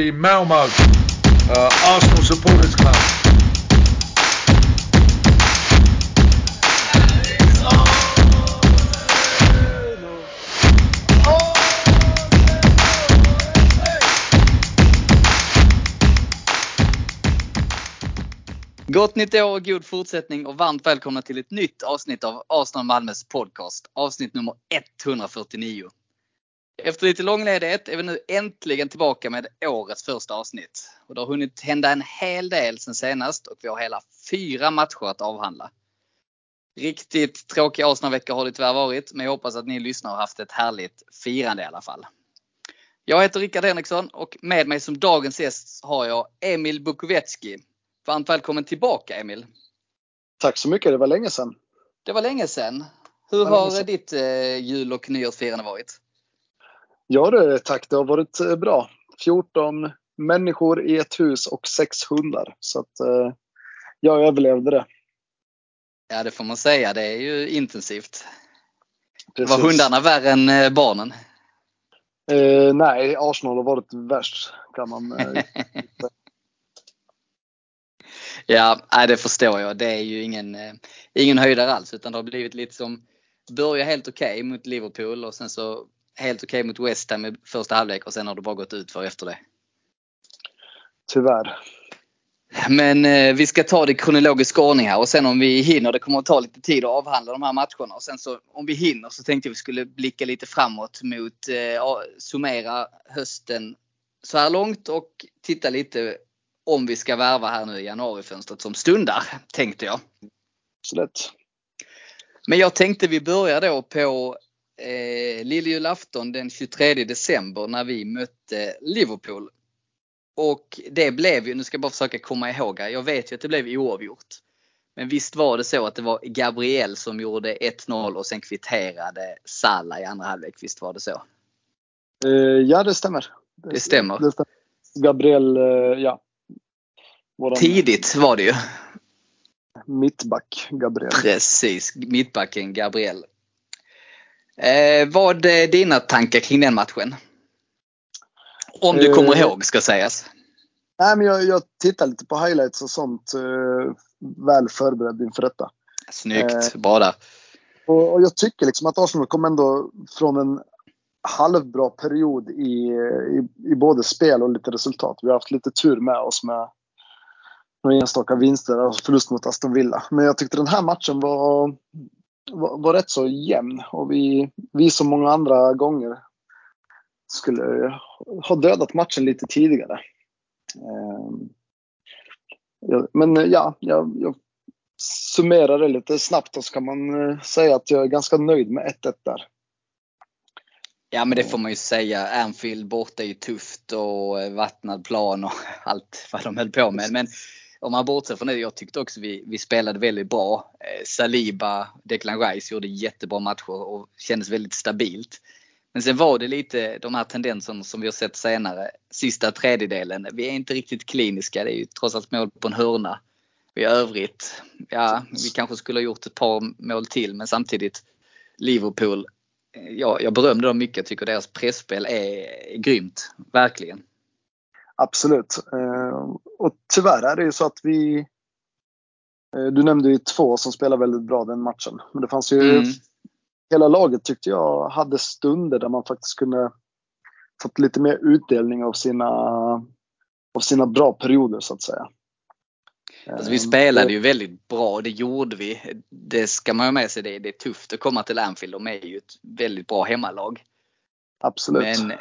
the Malmo uh, Arsenal Supporters Club. Gott nytt år och god fortsättning och varmt välkomna till ett nytt avsnitt av Arsenal Malmös podcast. Avsnitt nummer 149. Efter lite långledighet är vi nu äntligen tillbaka med årets första avsnitt. Och det har hunnit hända en hel del sen senast och vi har hela fyra matcher att avhandla. Riktigt tråkig Arsenal-vecka har det tyvärr varit, men jag hoppas att ni lyssnar och haft ett härligt firande i alla fall. Jag heter Rickard Henriksson och med mig som dagens gäst har jag Emil Bukovetski. Varmt välkommen tillbaka Emil! Tack så mycket, det var länge sedan. Det var länge sedan. Hur var länge har sedan. ditt eh, jul och nyårsfirande varit? Ja du, tack. Det har varit eh, bra. 14 människor i ett hus och sex hundar. Så att eh, jag överlevde det. Ja det får man säga, det är ju intensivt. Precis. Var hundarna värre än eh, barnen? Eh, nej, Arsenal har varit värst kan man eh, Ja, nej, det förstår jag. Det är ju ingen, eh, ingen höjdare alls utan det har blivit lite som börja helt okej mot Liverpool och sen så helt okej mot West Ham i första halvlek och sen har det bara gått ut för efter det. tyvärr. Men eh, vi ska ta det i kronologisk ordning här och sen om vi hinner, det kommer att ta lite tid att avhandla de här matcherna och sen så om vi hinner så tänkte jag vi skulle blicka lite framåt mot, eh, summera hösten så här långt och titta lite om vi ska värva här nu i januarifönstret som stundar, tänkte jag. Absolut. Men jag tänkte vi börjar då på eh, lilljulafton den 23 december när vi mötte Liverpool. Och det blev ju, nu ska jag bara försöka komma ihåg här, jag vet ju att det blev oavgjort. Men visst var det så att det var Gabriel som gjorde 1-0 och sen kvitterade Salah i andra halvlek, visst var det så? Eh, ja, det stämmer. Det stämmer. Det stämmer. Gabriel, eh, ja. Våran Tidigt var det ju. mittback, Gabriel. Precis, mittbacken Gabriel. Eh, vad är dina tankar kring den matchen? Om du kommer Eh, ihåg ska sägas. Nej, men jag, jag tittar lite på highlights och sånt. Eh, väl förberedd inför detta. Snyggt, eh, där. Och, och jag tycker liksom att Arsenal kom ändå från en halvbra period i, i, i både spel och lite resultat. Vi har haft lite tur med oss med några enstaka vinster och förlust mot Aston Villa. Men jag tyckte den här matchen var, var, var rätt så jämn och vi, vi som många andra gånger skulle ha dödat matchen lite tidigare. Ehm, Men ja, jag, jag summerar det lite snabbt och så kan man eh, säga att jag är ganska nöjd med 1-1 där. Ja men det får man ju säga. Anfield borta är ju tufft och eh, vattnad plan och allt vad de höll på med. Men om man bortser från det, jag tyckte också vi, vi spelade väldigt bra. Eh, Saliba, Declan Rice gjorde jättebra matcher och kändes väldigt stabilt. Men sen var det lite de här tendenserna som vi har sett senare. Sista tredjedelen, vi är inte riktigt kliniska. Det är ju trots allt mål på en hörna. I övrigt, ja vi kanske skulle ha gjort ett par mål till men samtidigt Liverpool eh, ja, jag berömde dem mycket. Jag tycker deras pressspel är grymt. Verkligen. Absolut. Eh, Och tyvärr är det ju så att vi... eh, Du nämnde ju två som spelar väldigt bra den matchen. Men det fanns ju... Mm. Hela laget tyckte jag hade stunder där man faktiskt kunde fått lite mer utdelning av sina, av sina bra perioder så att säga. Alltså, vi Eh, spelade ju väldigt bra, det gjorde vi. Det ska man ha med sig, det, det är tufft att komma till Anfield. De är ju ett väldigt bra hemmalag. Absolut. Men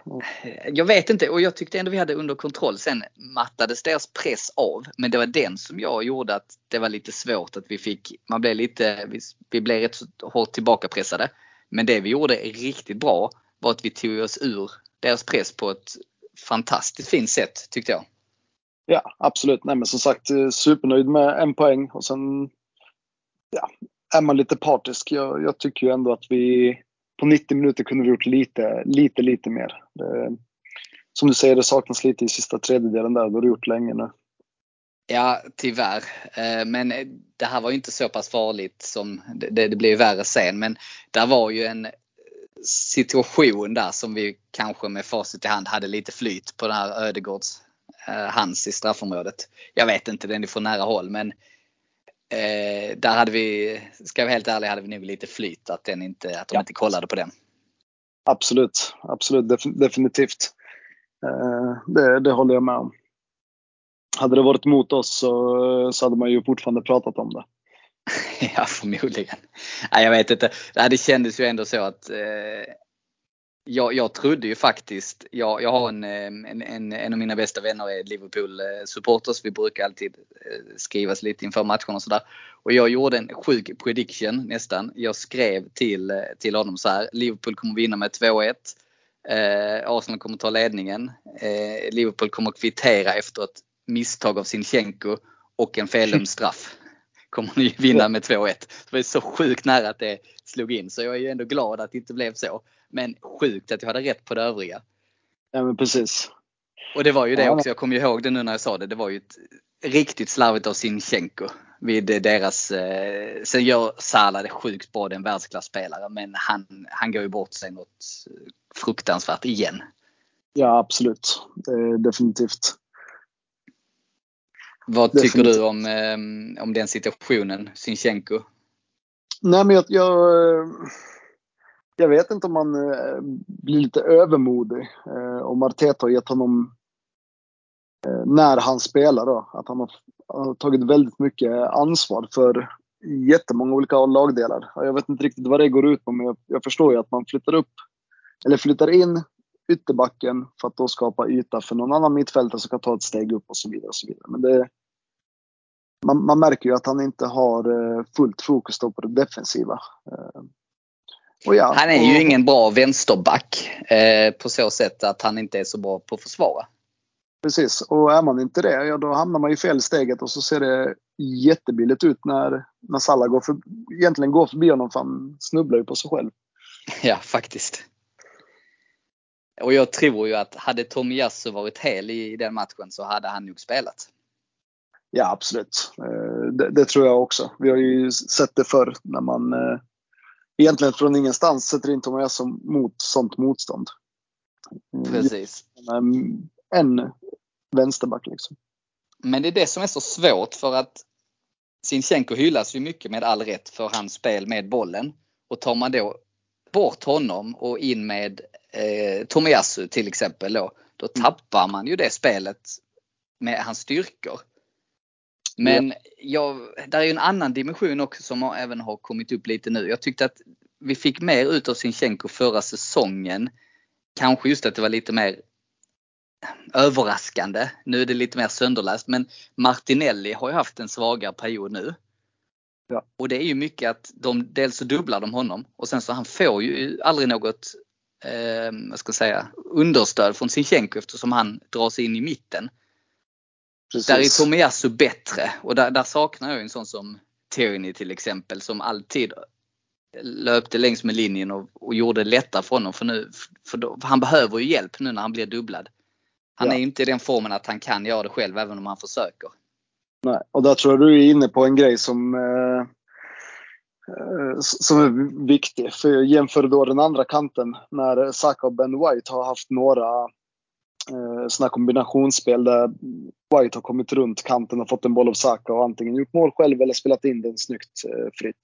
jag vet inte och jag tyckte ändå vi hade under kontroll. Sen mattades deras press av. Men det var den som jag gjorde att det var lite svårt att vi fick, man blev lite, vi, vi blev rätt så hårt tillbakapressade. Men det vi gjorde riktigt bra var att vi tog oss ur deras press på ett fantastiskt fint sätt tyckte jag. Ja, absolut. Nej, men som sagt, eh, supernöjd med en poäng och sen ja, är man lite partisk. Jag, jag tycker ju ändå att vi på 90 minuter kunde vi gjort lite, lite, lite mer. Det, som du säger, det saknas lite i sista tredjedelen där. Det har du gjort länge nu. Ja, tyvärr. Eh, men det här var ju inte så pass farligt som det, det blev värre sen. Men där var ju en situation där som vi kanske med facit i hand hade lite flyt på den här Ödegårds eh, hans i straffområdet. Jag vet inte, den är från nära håll men eh, där hade vi, ska jag vara helt ärlig, hade vi nog lite flyt att, den inte, att de Ja. inte kollade på den. Absolut, absolut, def- definitivt. Eh, det, det håller jag med om. Hade det varit mot oss så, så hade man ju fortfarande pratat om det. Ja, förmodligen. Nej, jag vet inte. Det kändes ju ändå så att eh, jag, jag trodde ju faktiskt, jag, jag har en, eh, en, en, en av mina bästa vänner är Liverpool eh, supporters. Vi brukar alltid eh, skrivas lite inför matcherna och sådär. Och jag gjorde en sjuk prediction nästan. Jag skrev till, eh, till honom så här. Liverpool kommer vinna med 2-1. Eh, Arsenal kommer ta ledningen. Eh, Liverpool kommer kvittera efter ett misstag av Sinchenko och en feldömd straff. Kommer ni vinna med 2-1. Det var så sjukt nära att det slog in så jag är ju ändå glad att det inte blev så. Men sjukt att jag hade rätt på det övriga. Ja men precis. Och det var ju det Ja. också, jag kommer ihåg det nu när jag sa det. Det var ju ett riktigt slarvigt av Sinchenko. Vid deras, eh, sen gör Salah det sjukt bra, det är en världsklasspelare. Men han, han går ju bort sig något fruktansvärt igen. Ja absolut. Eh, definitivt. Vad tycker Definitivt. du om, eh, om den situationen, Sinchenko? Nej men jag, jag, eh, jag vet inte om man eh, blir lite övermodig. Eh, Om Arteta har gett honom eh, när han spelar då. Att han har, har tagit väldigt mycket ansvar för jättemånga olika lagdelar. Jag vet inte riktigt vad det går ut på men jag, jag förstår ju att man flyttar upp eller flyttar in ytterbacken för att då skapa yta för någon annan mittfältare som kan ta ett steg upp och så vidare. Och så vidare. Men det, man, man märker ju att han inte har eh, fullt fokus då på det defensiva. Eh, Ja, Han är ju ingen bra vänsterback eh, på så sätt att han inte är så bra på att försvara. Precis, och är man inte det, ja då hamnar man ju fel i steget och så ser det jättebilligt ut när, när Salah går för, egentligen går förbi honom för han snubblar ju på sig själv. Ja, faktiskt. Och jag tror ju att hade Tomiyasu varit hel i den matchen så hade han nog spelat. Ja, absolut. Eh, Det, det tror jag också. Vi har ju sett det förr när man eh, egentligen från ingenstans sätter in Tomiyasu mot sånt motstånd. Mm, Precis. En, en vänsterback liksom. Men det är det som är så svårt för att Sinchenko hyllas ju mycket med all rätt för hans spel med bollen. Och tar man då bort honom och in med eh, Tomiyasu till exempel då, då tappar man ju det spelet med hans styrkor. Men jag, där är ju en annan dimension också som har, även har kommit upp lite nu. Jag tyckte att vi fick mer ut av Sinchenko förra säsongen. Kanske just att det var lite mer överraskande. Nu är det lite mer sönderläst men Martinelli har ju haft en svagare period nu. Ja. Och det är ju mycket att de, dels så dubblar de honom och sen så han får ju aldrig något eh, ska säga, understöd från Sinchenko eftersom han dras in i mitten. Där är Tomiyasu bättre och där, där saknar jag en sån som Tierney till exempel som alltid löpte längs med linjen och, och gjorde det lättare för honom. För nu, för då, för han behöver ju hjälp nu när han blir dubblad. Han Ja. är inte i den formen att han kan göra det själv även om han försöker. Nej, och där tror jag du är inne på en grej som, eh, eh, som är viktig. För jämför då den andra kanten när Saka och Ben White har haft några eh, sådana kombinationsspel där White har kommit runt kanten och fått en boll av Saka och antingen gjort mål själv eller spelat in den snyggt eh, fritt.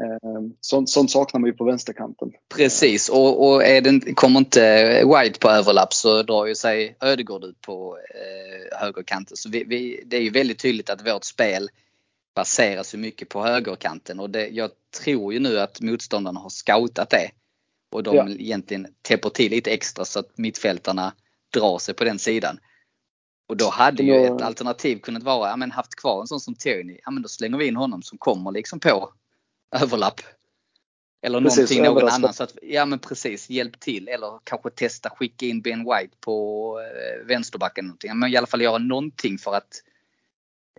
Eh, sånt, sånt saknar man ju på vänsterkanten. Precis och, och är det, kommer inte White på överlapp så drar ju sig Ödegård ut på eh, högerkanten. Så vi, vi, det är ju väldigt tydligt att vårt spel baseras ju mycket på högerkanten och det, jag tror ju nu att motståndarna har scoutat det. Och de Ja. egentligen täpper till lite extra så att mittfältarna drar sig på den sidan. Och då hade ju ett alternativ kunnat vara, ja men haft kvar en sån som Tierney, ja men då slänger vi in honom som kommer liksom på överlapp. Eller Precis, någonting, någon överraska. annan. Så att, ja men precis, hjälp till. Eller kanske testa skicka in Ben White på eh, vänsterbacken. Någonting. Men i alla fall göra någonting för att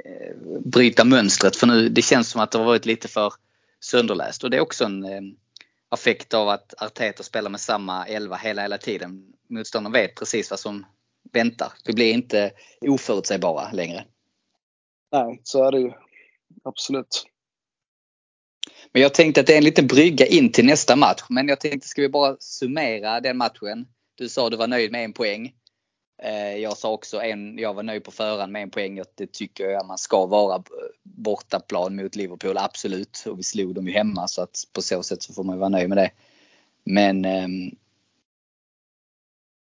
eh, bryta mönstret. För nu, det känns som att det har varit lite för sönderläst. Och det är också en eh, affekt av att Arteta spelar med samma elva hela, hela tiden. Motståndaren vet precis vad som väntar. Vi blir inte oförutsägbara längre. Nej, så är det ju. Absolut. Men jag tänkte att det är en liten brygga in till nästa match. Men jag tänkte, ska vi bara summera den matchen? Du sa du var nöjd med en poäng. Eh, jag sa också en, jag var nöjd på förhand med en poäng. Att det tycker jag man ska vara bortaplan mot Liverpool, absolut. Och vi slog dem ju hemma så att på så sätt så får man vara nöjd med det. Men ehm,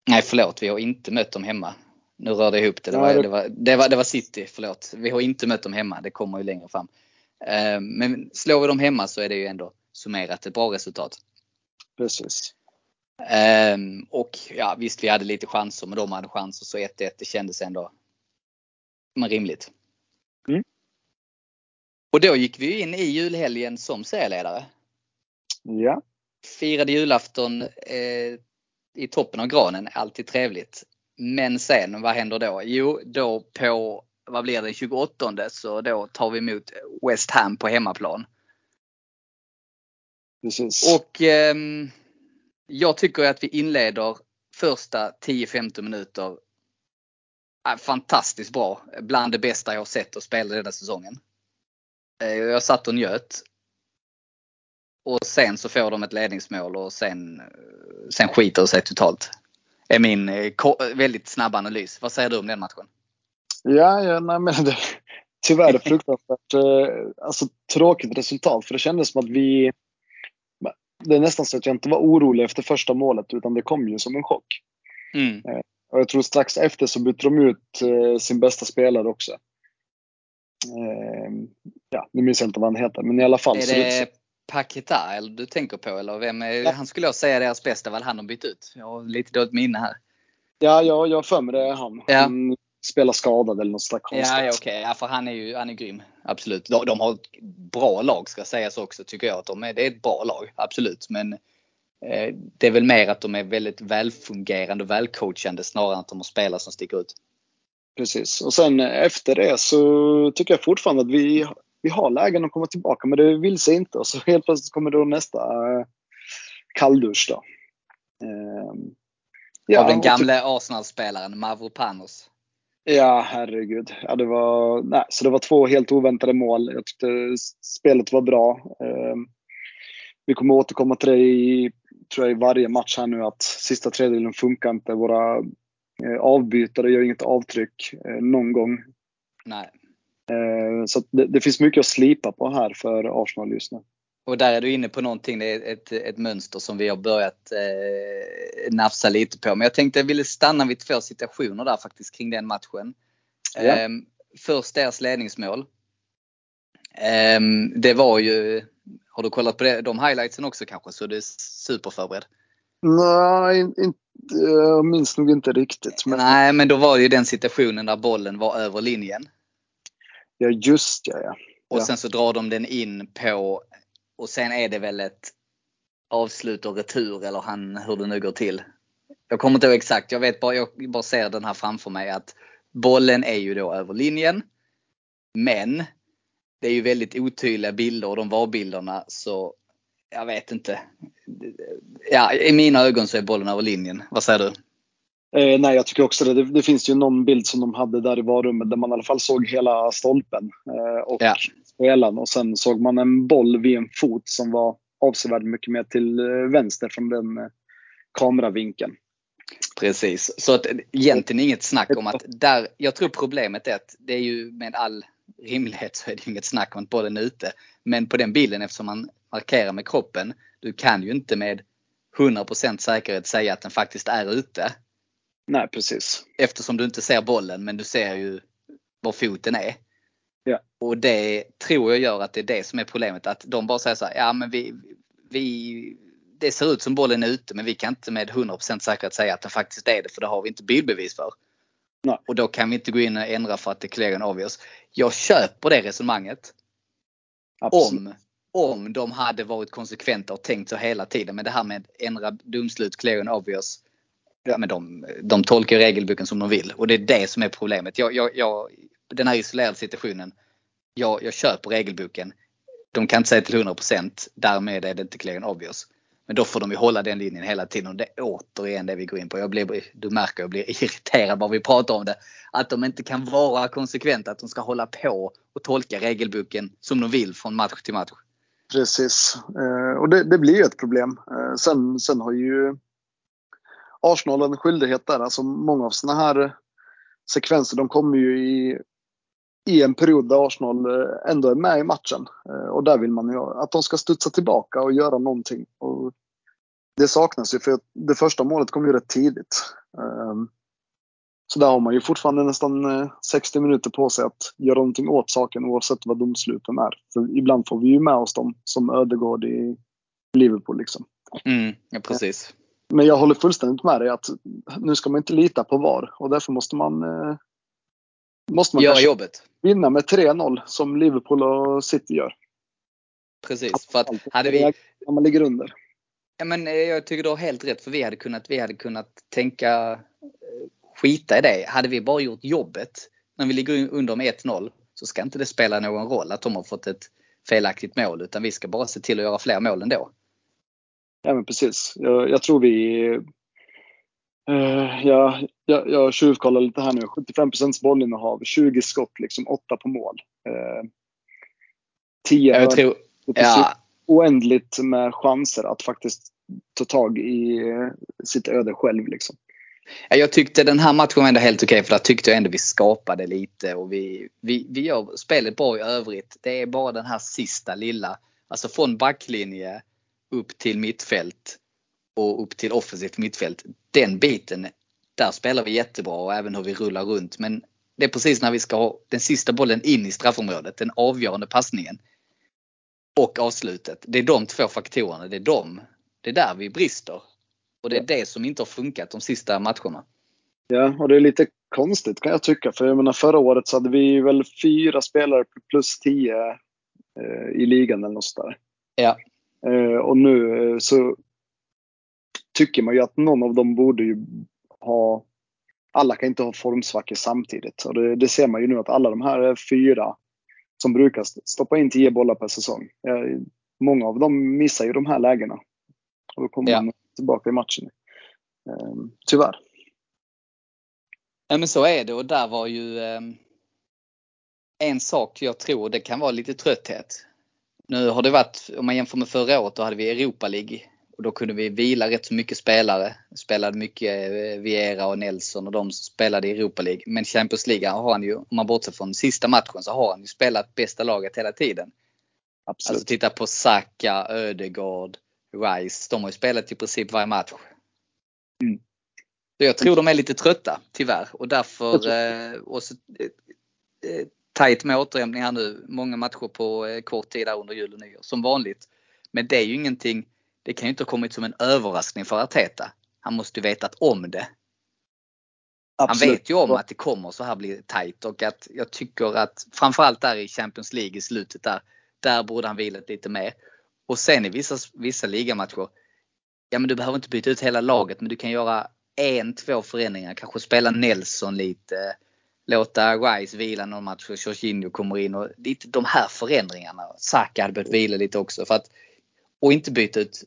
Nej förlåt, vi har inte mött dem hemma. Nu rörde jag ihop det. Det var, det var, det var, det var City, förlåt. Vi har inte mött dem hemma, det kommer ju längre fram. Ehm, men slår vi dem hemma så är det ju ändå summerat ett bra resultat. Precis. Um, och ja, visst, vi hade lite chanser, men de hade chanser. Så 1-1, det kändes ändå men rimligt. Mm. Och då gick vi in i julhelgen som serieledare. Ja. Firade julafton eh, i toppen av granen, alltid trevligt. Men sen, vad händer då? Jo, då på, vad blir det, 28 så då tar vi emot West Ham på hemmaplan. Precis. Och eh, jag tycker att vi inleder första 10-15 minuter fantastiskt bra. Bland det bästa jag har sett och spela den här säsongen. Eh, jag satt och njöt. Och sen så får de ett ledningsmål och sen, sen skiter det sig totalt. är min eh, väldigt snabba analys. Vad säger du om den matchen? Ja, ja nej, men det, tyvärr fruktansvärt eh, alltså, tråkigt resultat. För det kändes som att vi det är nästan så att jag inte var orolig efter första målet utan det kom ju som en chock. Mm. Eh, och jag tror strax efter så bytte de ut sin bästa spelare också. Ja, nu minns jag inte vad han heter men i alla fall. Är det Paketa eller du tänker på eller vem är, ja. han skulle jag säga deras bästa väl han har bytt ut. Jag har lite dåligt minne här. Ja, jag har för mig det är han. Ja. Han spelar skadad eller något slags konstigt. Ja, ja okej. Okay. Ja, för han är ju han är grym. Absolut. De, de har ett bra lag ska sägas också tycker jag. Att de är, det är ett bra lag. Absolut. Men eh, det är väl mer att de är väldigt välfungerande och välcoachande snarare än att de har spelare som sticker ut. Precis. Och sen efter det så tycker jag fortfarande att vi, vi har lägen att komma tillbaka men det vill sig inte. Och så helt plötsligt kommer då nästa eh, kalldusch då. Eh, ja, Av den gamle Arsenal-spelaren Mavropanos. Ja, herregud. Ja, det var, nej, så det var två helt oväntade mål. Jag tyckte spelet var bra. Eh, vi kommer återkomma till det i, tror jag, i varje match här nu att sista tredjedelen funkar inte. Våra eh, avbytare gör inget avtryck eh, någon gång. Nej. Eh, så det, det, finns mycket att slipa på här för Arsenal just nu. Och där är du inne på någonting, det är ett, ett mönster som vi har börjat eh, nafsa lite på. Men jag tänkte jag ville stanna vid två situationer där faktiskt kring den matchen. Ja. Eh, först deras ledningsmål. Eh, det var ju, har du kollat på det, de highlightsen också kanske så du är superförberedd? Nej, inte, jag minns nog inte riktigt. Men... Nej, men då var det ju den situationen där bollen var över linjen. Ja, just ja. ja. Och sen så drar de den in på och sen är det väl ett avslut och retur eller han, hur det nu går till. Jag kommer inte ihåg exakt, jag vet bara, jag bara ser den här framför mig att bollen är ju då över linjen. Men det är ju väldigt otydliga bilder och de VAR-bilderna så jag vet inte. Ja, i mina ögon så är bollen över linjen. Vad säger du? Eh, nej, jag tycker också det. det. det. finns ju någon bild som de hade där i varummet där man i alla fall såg hela stolpen eh, och ja. spelaren. Och sen såg man en boll vid en fot som var avsevärt mycket mer till eh, vänster från den eh, kameravinkeln. Precis, så att egentligen inget snack om att där, jag tror problemet är att det är ju med all rimlighet så är det inget snack om att bollen är ute. Men på den bilden eftersom man markerar med kroppen, du kan ju inte med 100% säkerhet säga att den faktiskt är ute. Nej, precis. Eftersom du inte ser bollen men du ser ju var foten är. Ja. Och det tror jag gör att det är det som är problemet. Att de bara säger så här, ja men vi, vi det ser ut som bollen är ute men vi kan inte med 100% säkerhet säga att det faktiskt är det för det har vi inte bildbevis för. Nej. Och då kan vi inte gå in och ändra för att det är clear and obvious. Jag köper det resonemanget. Om, om de hade varit konsekventa och tänkt så hela tiden. Men det här med ändra domslut clear and obvious ja, men de, de tolkar regelboken som de vill och det är det som är problemet. Jag, jag, jag, den här isolerade situationen, jag, jag köper regelboken. De kan inte säga till 100% därmed är det inte clear and obvious. Men då får de ju hålla den linjen hela tiden och det är återigen det vi går in på. Jag blir, du märker jag blir irriterad bara vi pratar om det. Att de inte kan vara konsekventa, att de ska hålla på och tolka regelboken som de vill från match till match. Precis, eh, och det, det blir ju ett problem. Eh, sen, sen har ju Arsenal en skyldighet där. Alltså många av sådana här sekvenser de kommer ju i, i en period där Arsenal eh, ändå är med i matchen. Eh, och där vill man ju att de ska studsa tillbaka och göra någonting. Och det saknas ju för det första målet kom ju rätt tidigt. Ehm, så där har man ju fortfarande nästan eh, 60 minuter på sig att göra någonting åt saken oavsett vad domsluten är. För ibland får vi ju med oss dem som Ödegård i Liverpool. Liksom. Mm, ja, precis. Men jag håller fullständigt med dig att nu ska man inte lita på VAR och därför måste man måste man göra jobbet. vinna med 3-0 som Liverpool och City gör. Precis. För att hade vi... När man ligger under. Ja, men eh, jag tycker du har helt rätt för vi hade kunnat, vi hade kunnat tänka eh, skita i det. Hade vi bara gjort jobbet när vi ligger under med 1-0 så ska inte det spela någon roll att de har fått ett felaktigt mål utan vi ska bara se till att göra fler mål ändå. Ja men precis. Jag, jag tror vi Uh, jag, jag, jag tjuvkollar lite här nu. 75% bollinnehav, 20 skott, liksom 8 på mål. Uh, 10 jag tror, ja. Oändligt med chanser att faktiskt ta tag i uh, sitt öde själv. Liksom. Ja, jag tyckte den här matchen var ändå helt okej okay, för där tyckte jag ändå vi skapade lite och vi, vi, vi gör spelet bra i övrigt. Det är bara den här sista lilla, alltså från backlinje upp till mittfält och upp till offensivt mittfält. Den biten, där spelar vi jättebra och även hur vi rullar runt. Men det är precis när vi ska ha den sista bollen in i straffområdet, den avgörande passningen. Och avslutet. Det är de två faktorerna. Det är de. Det är där vi brister. Och det är det som inte har funkat de sista matcherna. Ja, och det är lite konstigt kan jag tycka. För jag menar förra året så hade vi väl fyra spelare plus tio eh, i ligan eller något sådär. Ja. Eh, och nu eh, så tycker man ju att någon av dem borde ju ha alla kan inte ha formsvackor samtidigt. Och det, det, ser man ju nu att alla de här fyra som brukar stoppa in 10 bollar per säsong. Många av dem missar ju de här lägena. Och då kommer ja. man tillbaka i matchen. Tyvärr. Ja men så är det och där var ju eh, en sak jag tror det kan vara lite trötthet. Nu har det varit, om man jämför med förra året, då hade vi Europa League och då kunde vi vila rätt så mycket spelare. Spelade mycket eh, Viera och Nelson och de som spelade i Europa League. Men Champions League har han ju, om man bortser från sista matchen, så har han ju spelat bästa laget hela tiden. Absolut. Alltså titta på Saka, Ödegård, Rice. De har ju spelat i princip varje match. Mm. Så jag tror de är lite trötta tyvärr och därför eh, och så, eh, tajt med återhämtning här nu. Många matcher på eh, kort tid där under jul och nyår som vanligt. Men det är ju ingenting det kan ju inte ha kommit som en överraskning för Arteta. Han måste ju vetat om det. Absolut. Han vet ju om att det kommer så här bli tajt och att jag tycker att framförallt där i Champions League i slutet där, där borde han vilat lite mer. Och sen i vissa, vissa ligamatcher, ja men du behöver inte byta ut hela laget men du kan göra en, två förändringar. Kanske spela Nelson lite, låta Rice vila någon match och Jorginho kommer in och lite de här förändringarna. Saka hade behövt vila lite också för att och inte byta ut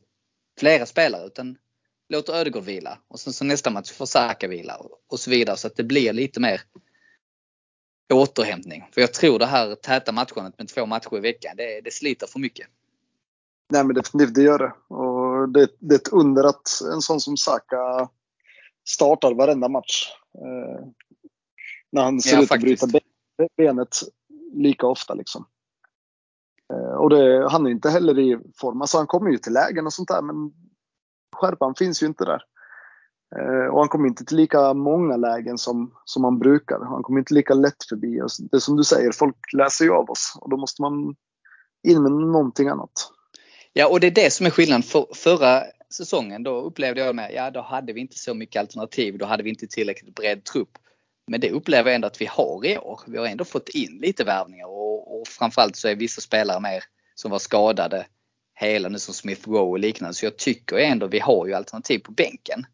flera spelare utan låter Ödegård vila och sen så nästa match får Saka vila och så vidare så att det blir lite mer återhämtning. För jag tror det här täta matchandet med två matcher i veckan, det, det sliter för mycket. Nej men definitivt, det gör det. Och det, det är ett under att en sån som Saka startar varenda match. Eh, när han ser ja, ut att bryta benet lika ofta liksom. Eh, och det, han är inte heller i form. Alltså han kommer ju till lägen och sånt där men skärpan finns ju inte där. Eh, och han kommer inte till lika många lägen som, som han brukar. Han kommer inte lika lätt förbi. Det är som du säger, folk läser ju av oss och då måste man in med någonting annat. Ja och det är det som är skillnaden. För, förra säsongen då upplevde jag med, ja då hade vi inte så mycket alternativ. Då hade vi inte tillräckligt bred trupp. Men det upplever jag ändå att vi har i år. Vi har ändå fått in lite värvningar och, och framförallt så är vissa spelare mer som var skadade hela nu som Smith Rowe och liknande. Så jag tycker ändå vi har ju alternativ på bänken.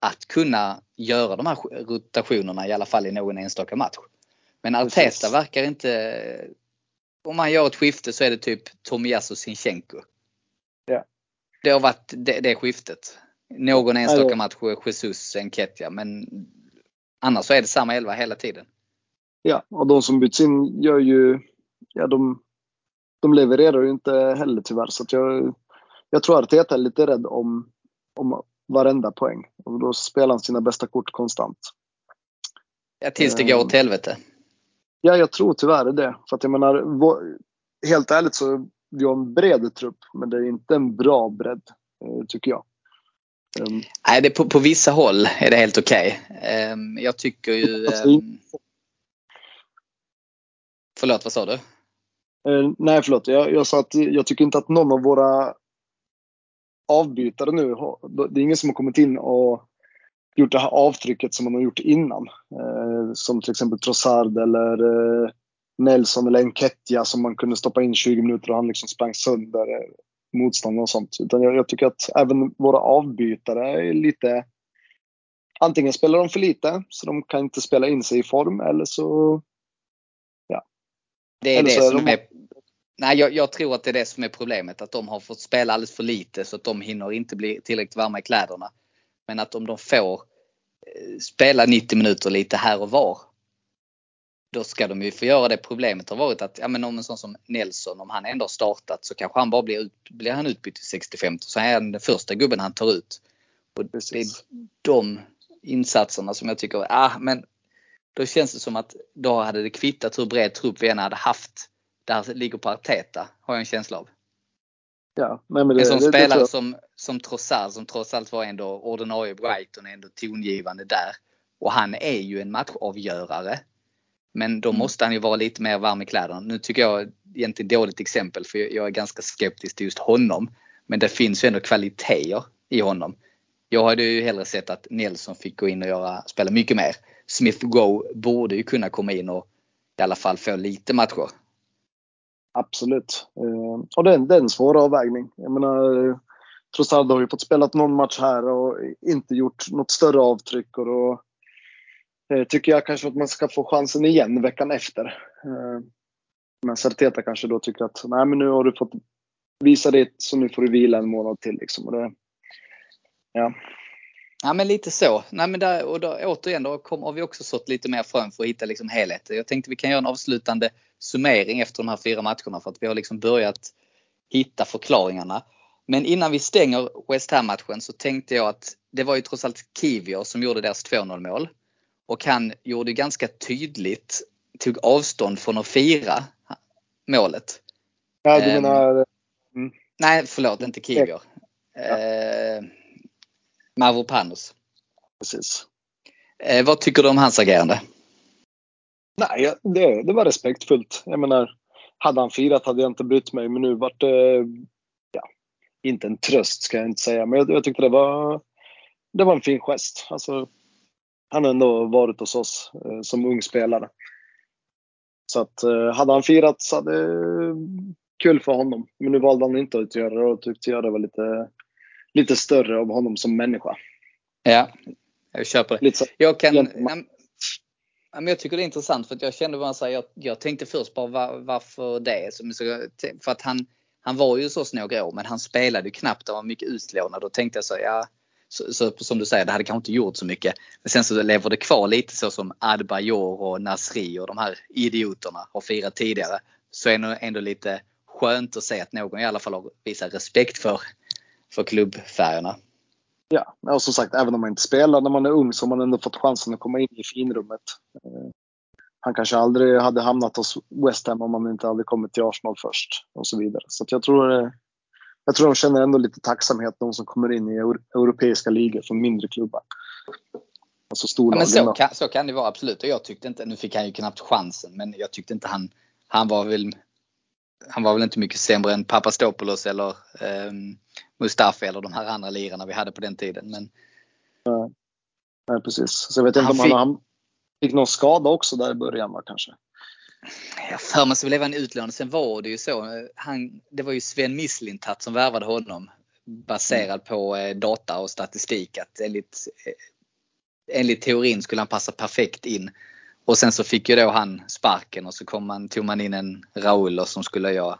Att kunna göra de här rotationerna i alla fall i någon enstaka match. Men Arteta verkar inte... Om man gör ett skifte så är det typ Tomiyasu Sinchenko. Ja. Det har varit det, det skiftet. Någon enstaka match Jesus, Enketia men Annars så är det samma elva hela tiden. Ja, och de som byts in gör ju, ja de, de levererar ju inte heller tyvärr. Så jag, jag tror att Arteta är lite rädd om, om varenda poäng. Och då spelar han sina bästa kort konstant. Ja, tills det går åt helvete. Ja, jag tror tyvärr det. För att jag menar, helt ärligt så vi har en bred trupp, men det är inte en bra bredd, eh, tycker jag. Um, Nej, det på, på vissa håll är det helt okej. Okay. Um, jag tycker ju... Um, förlåt, vad sa du? Uh, nej, förlåt. Jag, jag sa att jag tycker inte att någon av våra avbytare nu, det är ingen som har kommit in och gjort det här avtrycket som man har gjort innan. Uh, som till exempel Trossard eller uh, Nelson eller Enketia som man kunde stoppa in 20 minuter och han liksom sprang sönder motståndare och sånt. Utan jag, jag, tycker att även våra avbytare är lite... Antingen spelar de för lite så de kan inte spela in sig i form eller så... Ja. Det är eller det som de... är... Nej, jag, jag, tror att det är det som är problemet. Att de har fått spela alldeles för lite så att de hinner inte bli tillräckligt varma i kläderna. Men att om de får eh, spela 90 minuter lite här och var då ska de ju få göra det. Problemet har varit att ja, men om en sån som Nelson, om han ändå har startat så kanske han bara blir, ut, blir han utbytt i 65 så är han den första gubben han tar ut. Och det är de insatserna som jag tycker, ah, men då känns det som att då hade det kvittat hur bred trupp vi än hade haft. Där ligger på Arteta, har jag en känsla av. Ja, men det, en sån det, spelare det som, som Trossard, som trots allt var ändå ordinarie Brighton, ändå tongivande där. Och han är ju en matchavgörare. Men då mm. måste han ju vara lite mer varm i kläderna. Nu tycker jag egentligen dåligt exempel för jag är ganska skeptisk till just honom. Men det finns ju ändå kvaliteter i honom. Jag hade ju hellre sett att Nelson fick gå in och göra, spela mycket mer. Smith Go borde ju kunna komma in och i alla fall få lite matcher. Absolut. Eh, och det är, det är en svår avvägning. Jag menar, Trossard har ju fått spela någon match här och inte gjort något större avtryck. Och då Eh, Eh, tycker jag kanske att man ska få chansen igen veckan efter. Eh, men Sarteta kanske då tycker att nej men nu har du fått visa det så nu får du vila en månad till. Liksom. Och det, ja. ja men lite så. Nej, men där, och då, återigen då kom, har vi också sått lite mer frön för att hitta liksom helheten. Jag tänkte vi kan göra en avslutande summering efter de här fyra matcherna för att vi har liksom börjat hitta förklaringarna. Men innan vi stänger West Ham-matchen så tänkte jag att det var ju trots allt Kivior som gjorde deras 2-0 mål. Och han gjorde ganska tydligt, tog avstånd från att fira målet. Ja, du ehm, menar? Mm. Nej, förlåt, inte Kivior. Ja. Eh, Mavropanos. Precis. Eh, vad tycker du om hans agerande? Nej, det, det var respektfullt. Jag menar, hade han firat hade jag inte brytt mig, men nu vart det, ja, inte en tröst ska jag inte säga, men jag, jag tyckte det var, det var en fin gest. Alltså, han har ändå varit hos oss eh, som ung spelare. Så att eh, hade han firat så hade det kul för honom. Men nu valde han inte att göra det och tyckte jag det var lite, lite större av honom som människa. Ja, jag köper det. Jag kan, Ja, men jag tycker det är intressant för att jag kände bara så här, jag, jag tänkte först bara var, varför det? För att han, han var ju så några år men han spelade ju knappt och var mycket utlånad. Då tänkte jag så ja så, så, som du säger, det hade kanske inte gjort så mycket. Men sen så lever det kvar lite så som Adbajor och Nasri och de här idioterna har firat tidigare. Så är det ändå lite skönt att se att någon i alla fall har visat respekt för, för klubbfärgerna. Ja, och som sagt även om man inte spelar när man är ung så har man ändå fått chansen att komma in i finrummet. Eh, han kanske aldrig hade hamnat hos West Ham om han inte hade kommit till Arsenal först och så vidare. Så jag tror eh, jag tror de känner ändå lite tacksamhet de som kommer in i europeiska ligor från mindre klubbar. Alltså. Ja, men så, kan, så kan det vara absolut. Och jag tyckte inte, nu fick han ju knappt chansen, men jag tyckte inte han, han var väl han var väl inte mycket sämre än Papastopoulos eller eh, Mustafi eller de här andra lirarna vi hade på den tiden. Men... Ja. Precis. Så jag vet inte om han, han fick någon skada också där i början va, kanske? Jag för mig så blev han utlånad. Sen var det ju så. Eh, han, det var ju Sven Mislintat som värvade honom. Baserad på eh, data och statistik. Att enligt, eh, enligt teorin skulle han passa perfekt in. Och sen så fick ju då han sparken och så kom man, tog man in en Raul som skulle göra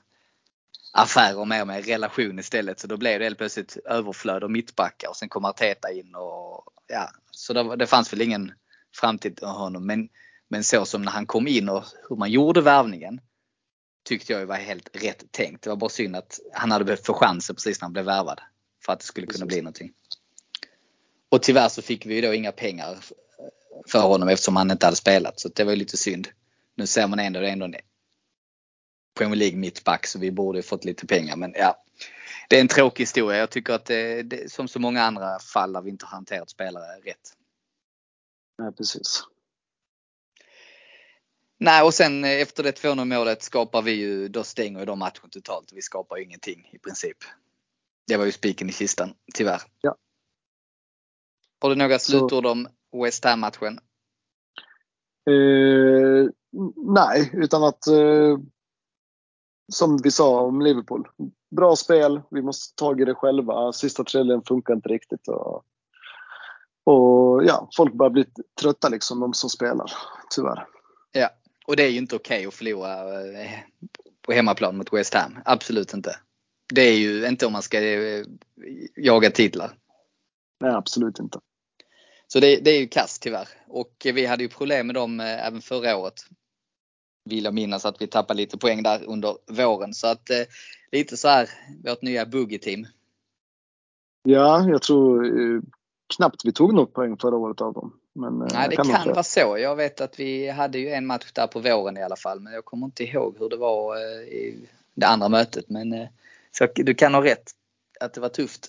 affärer med med relation istället. Så då blev det helt plötsligt överflöd av mittbackar och sen kom Arteta in och ja, så det, det fanns väl ingen framtid för honom. Men men så som när han kom in och hur man gjorde värvningen tyckte jag var helt rätt tänkt. Det var bara synd att han hade behövt få chansen precis när han blev värvad. För att det skulle kunna bli någonting. Och tyvärr så fick vi då inga pengar för honom eftersom han inte hade spelat. Så det var lite synd. Nu ser man ändå det är ändå en Premier League mittback så vi borde fått lite pengar. Men ja, det är en tråkig historia. Jag tycker att det, det som så många andra fall där vi inte har hanterat spelare rätt. Nej, precis. Nej, och sen efter det 2-0 målet skapar vi ju, då stänger de matchen totalt. Vi skapar ju ingenting i princip. Det var ju spiken i kistan, tyvärr. Ja. Har du några slutord om West Ham-matchen? Eh, nej, utan att eh, som vi sa om Liverpool. Bra spel, vi måste ta tag i det själva. Sista tredjedelen funkar inte riktigt. Och, och ja, folk börjar bli trötta liksom, de som spelar. Tyvärr. Och det är ju inte okej okay att förlora eh, på hemmaplan mot West Ham. Absolut inte. Det är ju inte om man ska eh, jaga titlar. Nej, absolut inte. Så det, det är ju kast tyvärr. Och vi hade ju problem med dem eh, även förra året. Vill jag minnas att vi tappade lite poäng där under våren. Så att eh, lite så här, vårt nya boogie-team. Ja, jag tror eh, knappt vi tog något poäng förra året av dem. Men, eh, Nej, det kan, kan vara så. Jag vet att vi hade ju en match där på våren i alla fall. Men jag kommer inte ihåg hur det var eh, i det andra mötet. Men eh, så du kan ha rätt att det var tufft.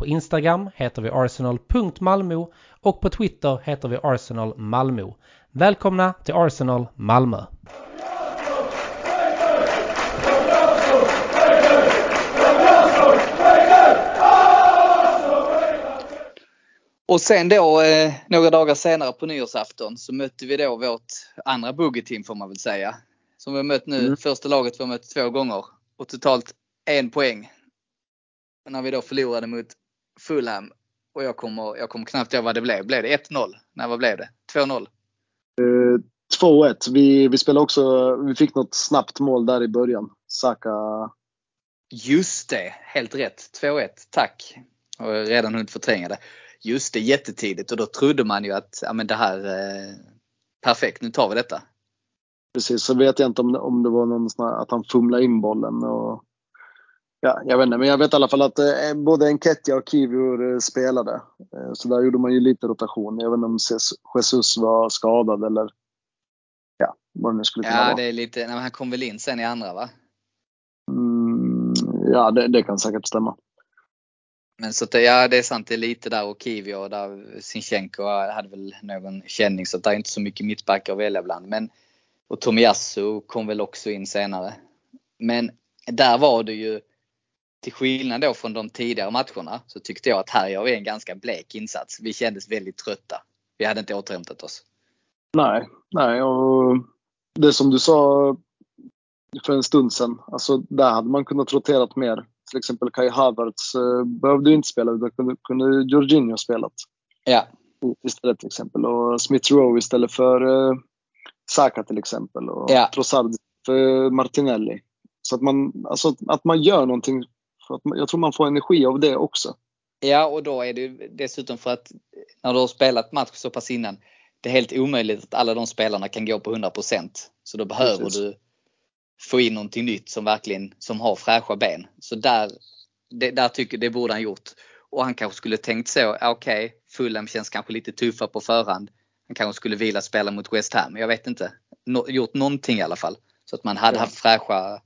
på Instagram heter vi arsenal.malmo och på Twitter heter vi Arsenal Malmö. Välkomna till Arsenal Malmö! Och sen då eh, några dagar senare på nyårsafton så mötte vi då vårt andra boogie-team får man väl säga. Som vi har mött nu, mm. första laget vi har mött två gånger och totalt en poäng. När vi då förlorade mot Fulham och jag kommer, jag kommer knappt ihåg vad det blev. Blev det 1-0? Nej, vad blev det? 2-0? Uh, 2-1. Vi, vi spelade också, vi fick något snabbt mål där i början. Saka. Just det, helt rätt. 2-1. Tack. Jag har redan hunnit förtränga det. Just det, jättetidigt och då trodde man ju att ja, men det här eh, perfekt, nu tar vi detta. Precis, så vet jag inte om det, om det var någon sån här, att han fumlade in bollen och Ja, jag vet inte, men jag vet i alla fall att eh, både Enketia och Kivior eh, spelade. Eh, så där gjorde man ju lite rotation. Jag vet inte om Jesus var skadad eller ja, vad det nu skulle kunna ja, vara. Ja, det är lite, nej, han kom väl in sen i andra va? Mm, ja, det, det, kan säkert stämma. Men så att, ja, det är sant. Det är lite där och Kivio där Sinchenko hade väl någon känning så att det är inte så mycket mittbackar att välja bland. Men, och Tomiyasu kom väl också in senare. Men där var det ju till skillnad då från de tidigare matcherna så tyckte jag att här gör vi en ganska blek insats. Vi kändes väldigt trötta. Vi hade inte återhämtat oss. Nej, nej och det som du sa för en stund sedan. Alltså där hade man kunnat rotera mer. Till exempel Kai Havertz eh, behövde ju inte spela utan kunde, kunde Jorginho spelat. Ja. Istället till exempel. Och Smith Rowe istället för eh, Saka till exempel. Och ja. Trossard för Martinelli. Så att man, alltså, att man gör någonting för att jag tror man får energi av det också. Ja, och då är det dessutom för att när du har spelat match så pass innan. Det är helt omöjligt att alla de spelarna kan gå på 100%. Så då behöver Precis. du få in någonting nytt som verkligen som har fräscha ben. Så där, det, där tycker det borde han gjort. Och han kanske skulle tänkt så, okej, okay, Fulham känns kanske lite tuffa på förhand. Han kanske skulle vilja spela mot West Ham, jag vet inte. No, gjort någonting i alla fall. Så att man hade ja. haft fräscha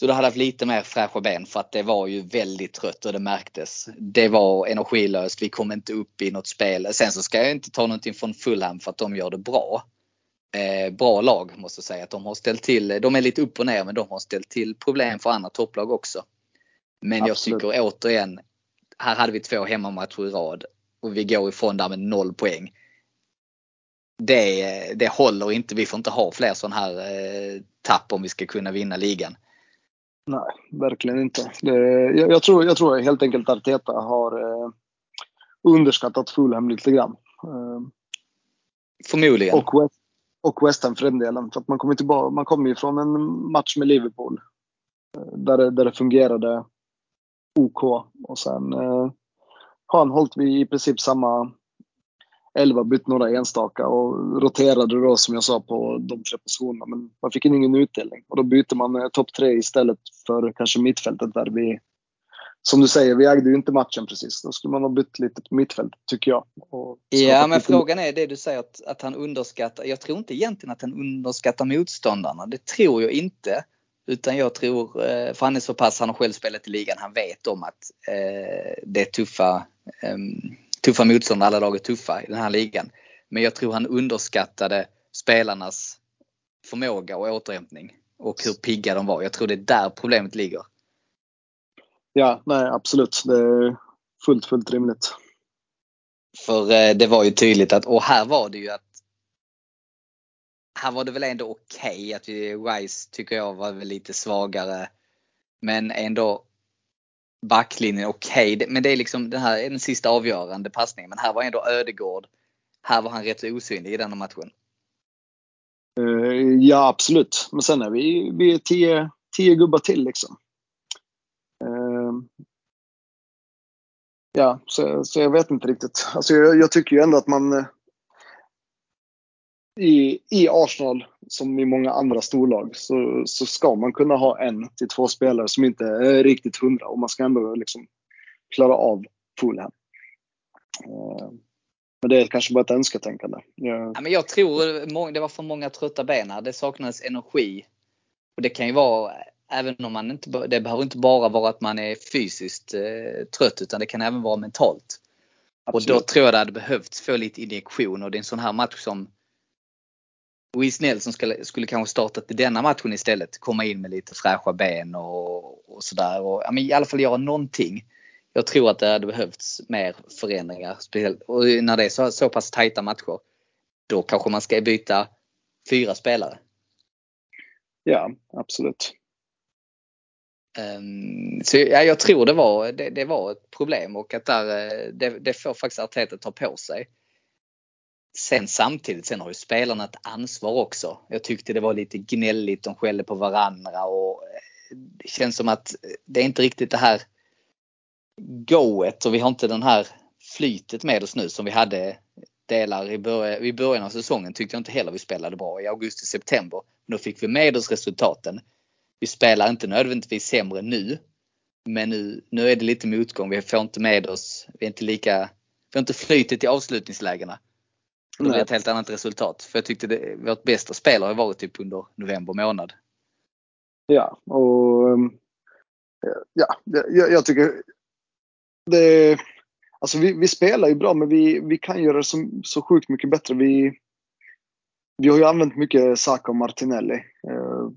så du hade haft lite mer fräscha ben för att det var ju väldigt trött och det märktes. Det var energilöst. Vi kom inte upp i något spel. Sen så ska jag inte ta någonting från Fulham för att de gör det bra. Eh, bra lag måste jag säga. Att de har ställt till, de är lite upp och ner men de har ställt till problem för andra topplag också. Men Absolut. jag tycker återigen, här hade vi två hemmamatcher i rad och vi går ifrån där med noll poäng. det, det håller inte. Vi får inte ha fler sådana här eh, tapp om vi ska kunna vinna ligan. Nej, verkligen inte. Det, jag, jag, tror, jag tror helt enkelt att Arteta har eh, underskattat Fulham lite grann. Eh, Förmodligen. och, West, och West Ham för den delen. För att man kommer tillbaka, man kommer ju från en match med Liverpool. eh, Där det, där det fungerade OK. Och sen eh, har han hållit vid i princip samma elva, bytt några enstaka och roterade då som jag sa på de tre positionerna. Men man fick ingen utdelning och då byter man eh, topp tre istället för kanske mittfältet där vi som du säger, vi ägde ju inte matchen precis. Då skulle man ha bytt lite på mittfältet tycker jag. Ja, men lite- frågan är det du säger att, att han underskattar. Jag tror inte egentligen att han underskattar motståndarna. Det tror jag inte. Utan jag tror, eh, för han är så pass, han har själv spelat i ligan, han vet om att eh, det är tuffa, eh, tuffa motståndare, alla lag är tuffa i den här ligan. Men jag tror han underskattade spelarnas förmåga och återhämtning och hur pigga de var. Jag tror det är där problemet ligger. Ja, nej absolut. Det är fullt, fullt rimligt. För eh, det var ju tydligt att, och här var det ju att här var det väl ändå okej att vi, Rice tycker jag var väl lite svagare. Men ändå backlinjen okej. Okay. Men det är liksom den här är den sista avgörande passningen. Men här var ändå Ödegård. Här var han rätt så osynlig i den här matchen. Eh, ja, absolut. Men sen är vi, vi är tio, tio gubbar till liksom. Eh, ja, så, så jag vet inte riktigt. Alltså jag, jag tycker ju ändå att man eh, i, i Arsenal, som i många andra storlag, så, så ska man kunna ha en till två spelare som inte är riktigt hundra och man ska ändå liksom klara av Fulham. Eh, Men det är kanske bara ett önsketänkande. Jag, Ja, men jag tror det var för många trötta ben här. Det saknades energi. Och det kan ju vara, även om man inte, det behöver inte bara vara att man är fysiskt eh, trött utan det kan även vara mentalt. Och då absolut. tror jag det hade behövts få lite injektion och det är en sån här match som Louise Nelson skulle, skulle kanske startat i denna matchen istället. Komma in med lite fräscha ben och, och sådär. Och, ja, men I alla fall göra någonting. Jag tror att det hade behövts mer förändringar. Speciellt, och när det är så, så pass tajta matcher. Då kanske man ska byta fyra spelare. Ja, absolut. Ehm, så ja, jag tror det var, det, det var ett problem och att där, eh, det, det får faktiskt Arteta ta på sig. Sen samtidigt, sen har ju spelarna ett ansvar också. Jag tyckte det var lite gnälligt, de skällde på varandra och eh, det känns som att eh, det är inte riktigt det här goet och vi har inte den här flytet med oss nu som vi hade delar i början, i början av säsongen tyckte jag inte heller vi spelade bra i augusti, september. Men då fick vi med oss resultaten. Vi spelar inte nödvändigtvis sämre nu. Men nu, nu är det lite motgång. Vi får inte med oss, vi är inte lika, vi har inte flytet i avslutningslägena. Det blir ett helt annat resultat. För jag tyckte det, vårt bästa spel har varit typ under november månad. Ja, och um, ja, jag, jag tycker det Alltså vi, vi spelar ju bra men vi, vi kan göra det så, så sjukt mycket bättre. Vi, vi har ju använt mycket Saka och Martinelli. Eh,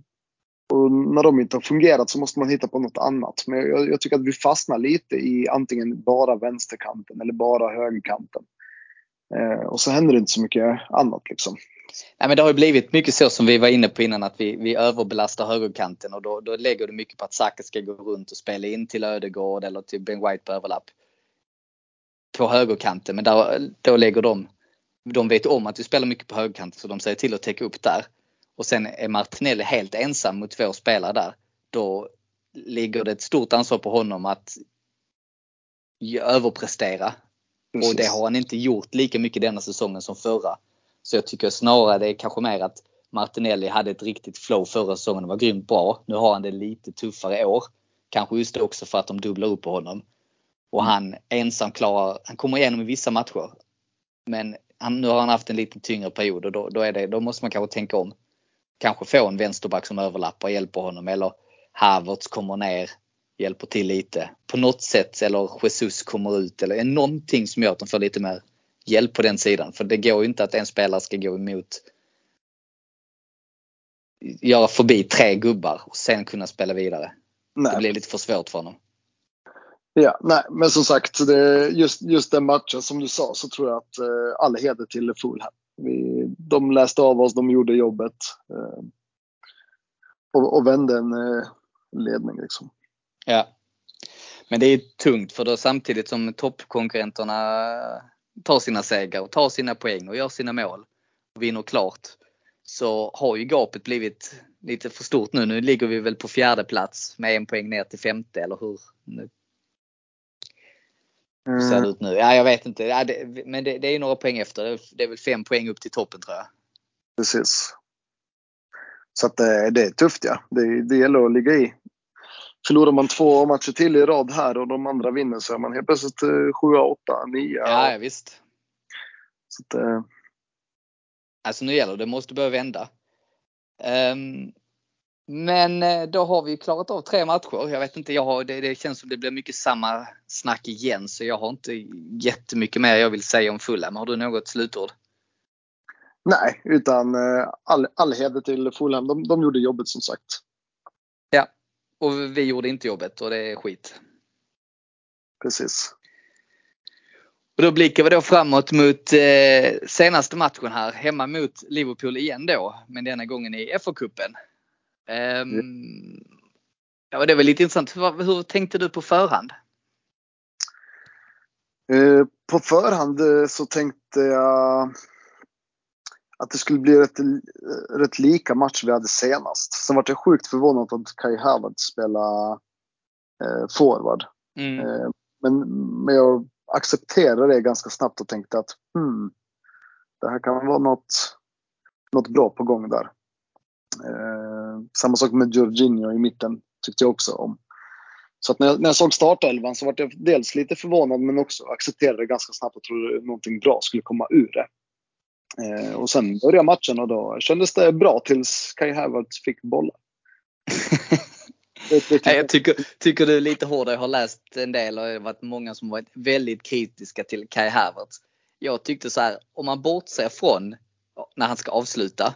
och när de inte har fungerat så måste man hitta på något annat. Men jag, jag tycker att vi fastnar lite i antingen bara vänsterkanten eller bara högerkanten. Eh, och så händer det inte så mycket annat liksom. Nej, men det har ju blivit mycket så som vi var inne på innan att vi, vi överbelastar högerkanten och då, då lägger du mycket på att Saka ska gå runt och spela in till Ödegård eller till Ben White på överlapp. På högerkanten men där, då lägger de, de vet om att vi spelar mycket på högerkanten så de säger till att täcka upp där. Och sen är Martinelli helt ensam mot två spelare där. Då ligger det ett stort ansvar på honom att överprestera. Och det har han inte gjort lika mycket denna säsongen som förra. Så jag tycker snarare det är kanske mer att Martinelli hade ett riktigt flow förra säsongen och var grymt bra. Nu har han det lite tuffare i år. Kanske just också för att de dubblar upp på honom. Och han ensam klarar, han kommer igenom i vissa matcher. Men han, nu har han haft en lite tyngre period och då, då, är det, då måste man kanske tänka om. Kanske få en vänsterback som överlappar och hjälper honom eller Havertz kommer ner, hjälper till lite. På något sätt eller Jesus kommer ut eller någonting som gör att de får lite mer hjälp på den sidan. För det går ju inte att en spelare ska gå emot göra förbi tre gubbar och sen kunna spela vidare. Nej. Det blir lite för svårt för honom. Ja, nej, men som sagt, det, just, just den matchen som du sa så tror jag att eh, all heder till Fulham. Vi, de läste av oss, de gjorde jobbet. Eh, och, och vände en eh, ledning liksom. Ja. Men det är tungt för då samtidigt som toppkonkurrenterna tar sina segrar och tar sina poäng och gör sina mål och vinner klart så har ju gapet blivit lite för stort nu. Nu ligger vi väl på fjärde plats med en poäng ner till femte eller hur? Nu hur ser det ut nu? Ja, jag vet inte. Ja, det, men det, det är några poäng efter. Det är väl fem poäng upp till toppen tror jag. Precis. Så att det, det är tufft ja. Det, det gäller att ligga i. Förlorar man två matcher till i rad här och de andra vinner så är man helt plötsligt 7, 8, 9. Ja, ja visst. Så att, eh, Alltså nu gäller det, måste börja vända. Um, men eh, då har vi klarat av tre matcher. Jag vet inte, jag har, det, det, känns som det blir mycket samma snack igen så jag har inte jättemycket mer jag vill säga om Fulham. Har du något slutord? nej, utan eh, all, all heder till Fulham. De, de gjorde jobbet som sagt. Och vi gjorde inte jobbet och det är skit. Precis. Och då blickar vi då framåt mot eh, senaste matchen här, hemma mot Liverpool igen då, men denna gången i FA-cupen. Um, ja, det var lite intressant. Hur, hur tänkte du på förhand? Eh, på förhand eh, så tänkte jag att det skulle bli rätt, rätt lika match vi hade senast. Sen var jag sjukt förvånad att Kai Havertz spelade eh, forward. Mm. Eh, men, men jag accepterade det ganska snabbt och tänkte att hmm, det här kan vara något, något bra på gång där. Eh, samma sak med Jorginho i mitten tyckte jag också om. Så att när, jag, när jag såg startelvan så var jag dels lite förvånad men också accepterade det ganska snabbt och trodde någonting bra skulle komma ur det. Eh, och sen började matchen och då kändes det bra tills Kai Havertz fick det, det jag tycker, tycker du är lite hårdare. Jag har läst en del och det har varit många som varit väldigt kritiska till Kai Havertz. Jag tyckte så här, om man bortser från när han ska avsluta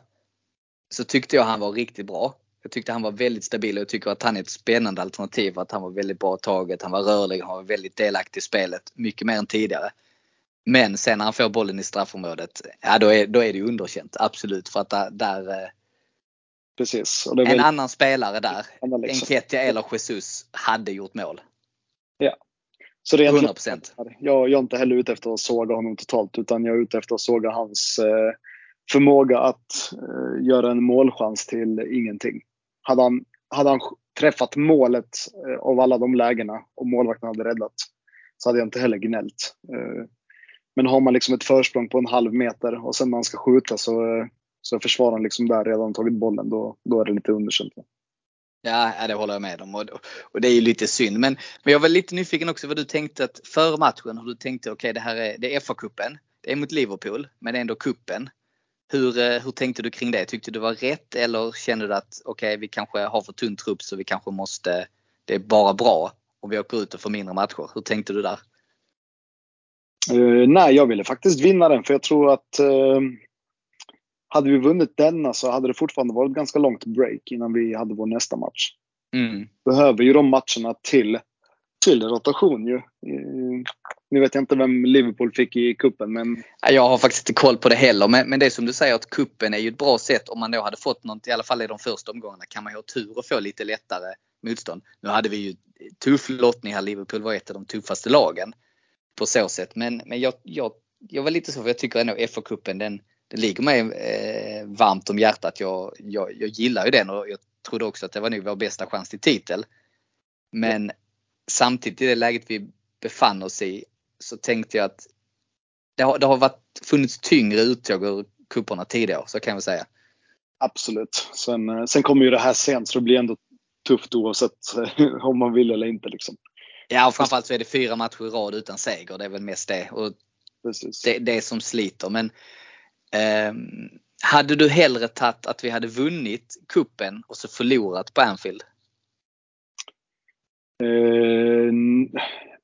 så tyckte jag han var riktigt bra. Jag tyckte han var väldigt stabil och jag tycker att han är ett spännande alternativ. Att han var väldigt bra taget, han var rörlig, han var väldigt delaktig i spelet. Mycket mer än tidigare. Men sen när han får bollen i straffområdet, ja då är, då är det underkänt. Absolut. För att där, där eh, Precis. en väldigt... annan spelare där, liksom. Enketia eller Jesus, hade gjort mål. Ja. Så rent 100%. Jag, jag är inte heller ute efter att såga honom totalt utan jag är ute efter att såga hans eh, förmåga att eh, göra en målchans till ingenting. Hade han, hade han träffat målet eh, av alla de lägena och målvakten hade räddat så hade jag inte heller gnällt. Eh, men har man liksom ett försprång på en halv meter och sen när man ska skjuta så, eh, så försvararen liksom där redan tagit bollen, då, då är det lite underkänt. Ja, det håller jag med om och, och det är ju lite synd. Men, men jag var lite nyfiken också vad du tänkte att före matchen, hur du tänkte okej okay, det här är, det är FA-cupen. Det är mot Liverpool, men det är ändå kuppen. Hur, eh, hur tänkte du kring det? Tyckte du det var rätt eller kände du att okej, okay, vi kanske har för tunn trupp så vi kanske måste, det är bara bra om vi åker ut och får mindre matcher. Hur tänkte du där? Uh, nej, jag ville faktiskt vinna den för jag tror att uh, hade vi vunnit denna så hade det fortfarande varit ganska långt break innan vi hade vår nästa match. Mm. Behöver ju de matcherna till, till rotation ju. Uh, nu vet jag inte vem Liverpool fick i kuppen men... Jag har faktiskt inte koll på det heller men, men det är som du säger att kuppen är ju ett bra sätt om man då hade fått något, i alla fall i de första omgångarna, kan man ju ha tur och få lite lättare motstånd. Nu hade vi ju tuff lottning här, Liverpool var ett av de tuffaste lagen på så sätt. Men, men jag, jag, jag var lite så för jag tycker ändå FA-cupen den, den ligger mig eh, varmt om hjärtat. Jag, jag, jag gillar ju den och jag trodde också att det var nog vår bästa chans till titel. Men samtidigt i det läget vi befann oss i så tänkte jag att det har, det har varit, funnits tyngre uttåg ur kupperna tidigare, så kan jag säga. Absolut. Sen, eh, sen kommer ju det här sent så det blir ändå tufft oavsett om man vill eller inte. Liksom. Ja, och framförallt så är det fyra matcher i rad utan seger. Det är väl mest det. Och det, det som sliter. Men eh, hade du hellre tagit att vi hade vunnit kuppen och så förlorat på Anfield? Eh,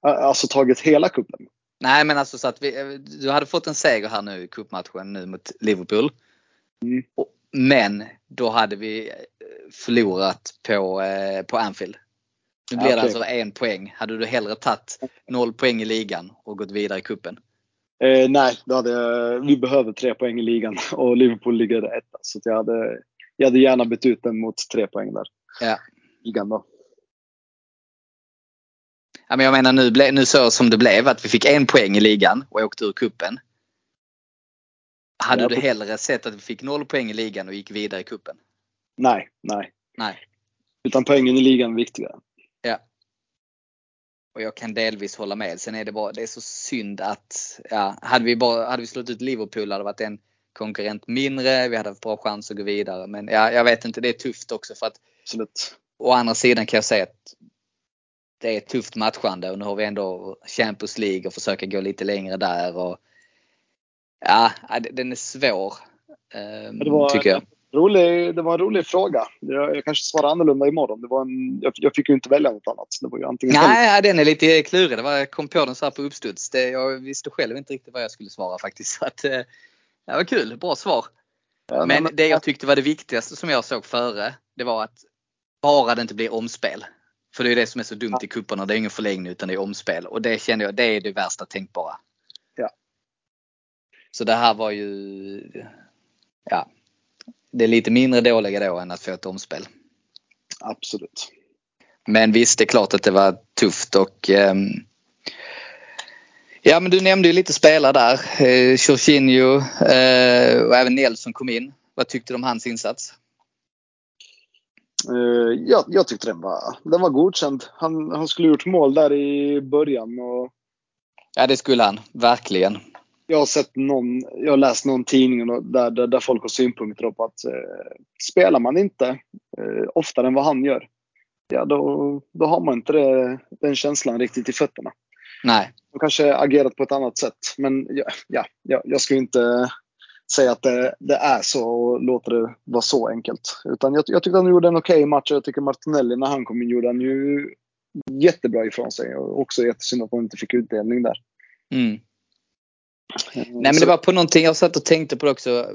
alltså tagit hela kuppen? Nej men alltså så att vi, du hade fått en seger här nu i cupmatchen nu mot Liverpool. Mm. Men då hade vi eh, förlorat på, eh, på Anfield. Nu blir okay. det alltså en poäng. Hade du hellre tagit noll poäng i ligan och gått vidare i kuppen? Eh, nej, då hade jag, vi behöver tre poäng i ligan och Liverpool ligger etta. Så jag, hade, jag hade gärna bytt ut den mot tre poäng där. Ja. Ligan då. Ja, men jag menar nu, ble, nu så som det blev att vi fick en poäng i ligan och åkte ur kuppen. Hade du hellre sett att vi fick noll poäng i ligan och gick vidare i kuppen? Nej, nej. Nej. Utan poängen i ligan är viktigare. Och jag kan delvis hålla med. Sen är det bara, det är så synd att, ja, hade vi bara, hade vi slått ut Liverpool hade det varit en konkurrent mindre. Vi hade haft bra chans att gå vidare. Men ja, jag vet inte, det är tufft också för att Absolut. å andra sidan kan jag säga att det är ett tufft matchande och nu har vi ändå Champions League och försöka gå lite längre där. Och, ja, den är svår. ehm, Men det var, tycker jag. Rolig, det var en rolig fråga. Jag, jag kanske svarar annorlunda imorgon. Det var en, jag, jag fick ju inte välja något annat. Det var ju antingen Nej, ja, den är lite klurig. Det var, jag kom på den så här på uppstuds. Det, jag visste själv inte riktigt vad jag skulle svara faktiskt. Så att, eh, det var kul, bra svar. Ja, Men nej, det jag tyckte var det viktigaste som jag såg före, det var att bara det inte blir omspel. För det är det som är så dumt i kupperna. Det är ingen förlängning utan det är omspel. Och det kände jag, det är det värsta tänkbara. Ja. Så det här var ju, ja. Det är lite mindre dåliga då än att få ett omspel. Absolut. Men visst, det är klart att det var tufft och ehm, Ja men du nämnde ju lite spelare där. Eh, Jorginho eh, och även Nelson kom in. Vad tyckte du om hans insats? Eh, jag, jag tyckte den var, den var godkänd. Han, han skulle gjort mål där i början. Och Ja det skulle han, verkligen. Jag har sett någon, jag har läst någon tidning där, där, där folk har synpunkter på att eh, spelar man inte eh, oftare än vad han gör, ja då, då har man inte det, den känslan riktigt i fötterna. Nej. De kanske agerat på ett annat sätt. Men ja, ja, ja jag ska inte säga att det, det är så och låta det vara så enkelt. Utan jag, jag tyckte han gjorde en okej match och jag tycker Martinelli när han kom in gjorde han ju jättebra ifrån sig. Och också jättesynd att han inte fick utdelning där. Mm. Nej men det var på någonting, jag satt och tänkte på det också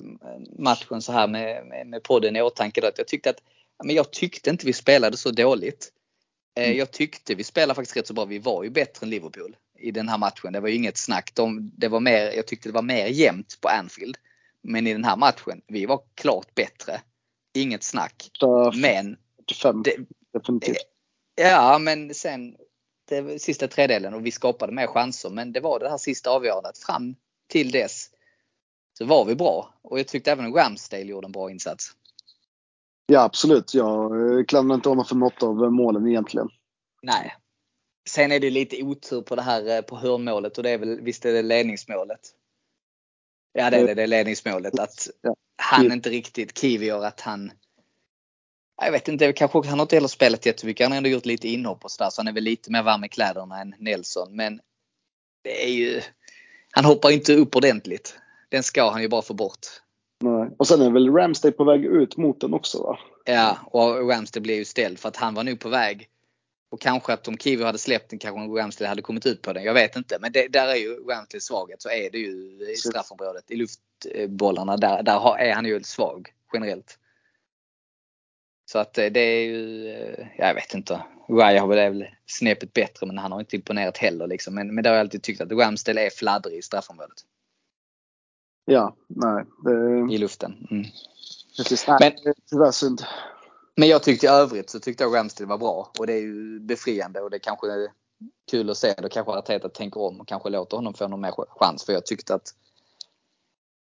matchen så här med, med, med podden i åtanke. Då, att jag tyckte att, men jag tyckte inte vi spelade så dåligt. Eh, Mm. Jag tyckte vi spelade faktiskt rätt så bra. Vi var ju bättre än Liverpool i den här matchen. Det var ju inget snack. De, det var mer, jag tyckte det var mer jämnt på Anfield. Men i den här matchen, vi var klart bättre. Inget snack. Men 45 det, definitivt. Ja, men sen det sista tredjedelen och vi skapade mer chanser. Men det var det här sista avgörandet. Fram till dess så var vi bra. Och jag tyckte även Ramsdale gjorde en bra insats. Ja absolut. Jag eh, klandrar inte honom för något av målen egentligen. Nej. Sen är det lite otur på det här eh, på hörnmålet och det är väl, visst är det ledningsmålet? Ja det är det, det är ledningsmålet. Att Ja. han inte riktigt, Kiwi gör att han jag vet inte, kanske han har inte heller spelat jättemycket. Han har ändå gjort lite inhopp och sådär så han är väl lite mer varm i kläderna än Nelson. Men det är ju, han hoppar inte upp ordentligt. Den ska han ju bara få bort. Nej. Och sen är väl Ramsday på väg ut mot den också va? Ja, och Ramsdale blev ju ställd för att han var nog på väg. Och kanske att om Kiwi hade släppt den kanske Ramsdale hade kommit ut på den. Jag vet inte. Men det, där är ju Ramsdales svaghet. Så är det ju i straffområdet. I luftbollarna där, där är han ju svag generellt. Så att eh, det är ju, eh, jag vet inte. Raya har väl snäppet bättre men han har inte imponerat heller liksom. Men, men det har jag alltid tyckt att Ramsdale är fladdrig i straffområdet. Ja, nej. Det, I luften. Mm. precis. Nej, Men- det är tyvärr synd. Men jag tyckte i övrigt så tyckte jag Ramsdale var bra och det är ju befriande och det kanske är kul att se. Då kanske Arteta tänker om och kanske låter honom få någon mer chans för jag tyckte att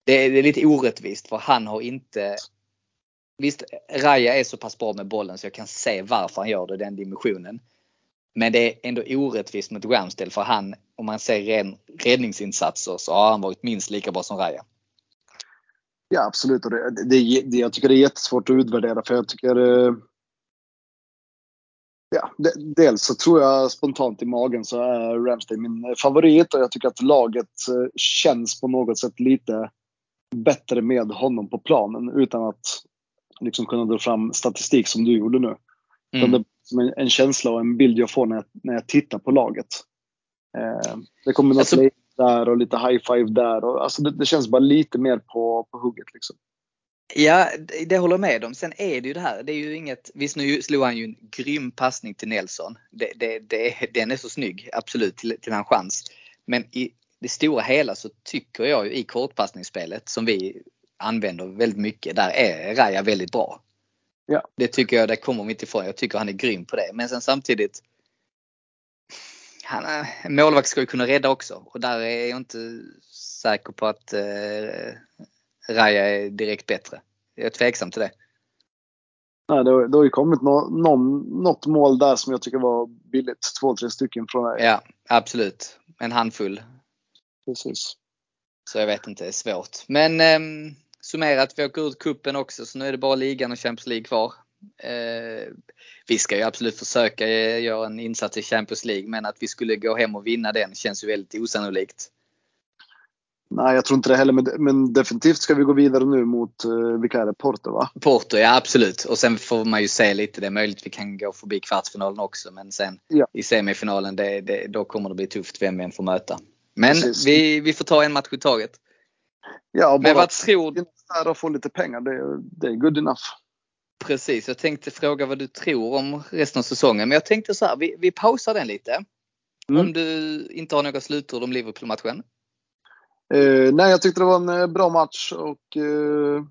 det är, det är lite orättvist för han har inte Visst, Raja är så pass bra med bollen så jag kan se varför han gör det i den dimensionen. Men det är ändå orättvist mot Ramsdale för han, om man ser ren räddningsinsatser så har han varit minst lika bra som Raja. Ja absolut. Och det, det, det, jag tycker det är jättesvårt att utvärdera för jag tycker eh, Ja, dels så tror jag spontant i magen så är Ramsday min favorit och jag tycker att laget eh, känns på något sätt lite bättre med honom på planen utan att liksom kunna dra fram statistik som du gjorde nu. Utan det är en, känsla och en bild jag får när jag, när jag tittar på laget. Eh, det kommer något Alltså- där och lite high five där. Och, alltså det, det känns bara lite mer på, på hugget. Liksom. Ja, det- det håller jag med om. Sen är det ju det här. Det är ju inget, visst nu slog han ju en grym passning till Nelson. Det, det, det, den är så snygg, absolut, till, till hans chans. Men i det stora hela så tycker jag ju i kortpassningsspelet som vi använder väldigt mycket, där är Raja väldigt bra. Ja. Det tycker jag, det kommer vi inte ifrån. Jag tycker han är grym på det. Men sen samtidigt han, målvakt ska ju kunna rädda också och där är jag inte säker på att eh, Raja är direkt bättre. Jag är tveksam till det. Nej, det, har- det har ju kommit nå, någon, något mål där som jag tycker var billigt. Två, tre stycken från mig. Ja, absolut. En handfull. Precis. Så jag vet inte, det är svårt. Men eh, summerat, vi åker ut kuppen också så nu är det bara ligan och Champions League kvar. Eh, vi ska ju absolut försöka göra en insats i Champions League men att vi skulle gå hem och vinna den känns ju väldigt osannolikt. Nej, jag tror inte det heller. Men, men definitivt ska vi gå vidare nu mot, vilka är det? Porto va? Porto, ja absolut. Och sen får man ju se lite, det är möjligt vi kan gå förbi kvartsfinalen också men sen Ja. i semifinalen, det, det, då kommer det bli tufft vem vi än får möta. Men Precis. vi, vi får ta en match i taget. Ja, Men vad tror där och få lite pengar, det, det är good enough. Precis, jag tänkte fråga vad du tror om resten av säsongen. Men jag tänkte så här, vi, vi pausar den lite. Mm. Om du inte har några slutord om Liverpool-matchen. Eh, nej, jag tyckte det var en eh, bra match och eh,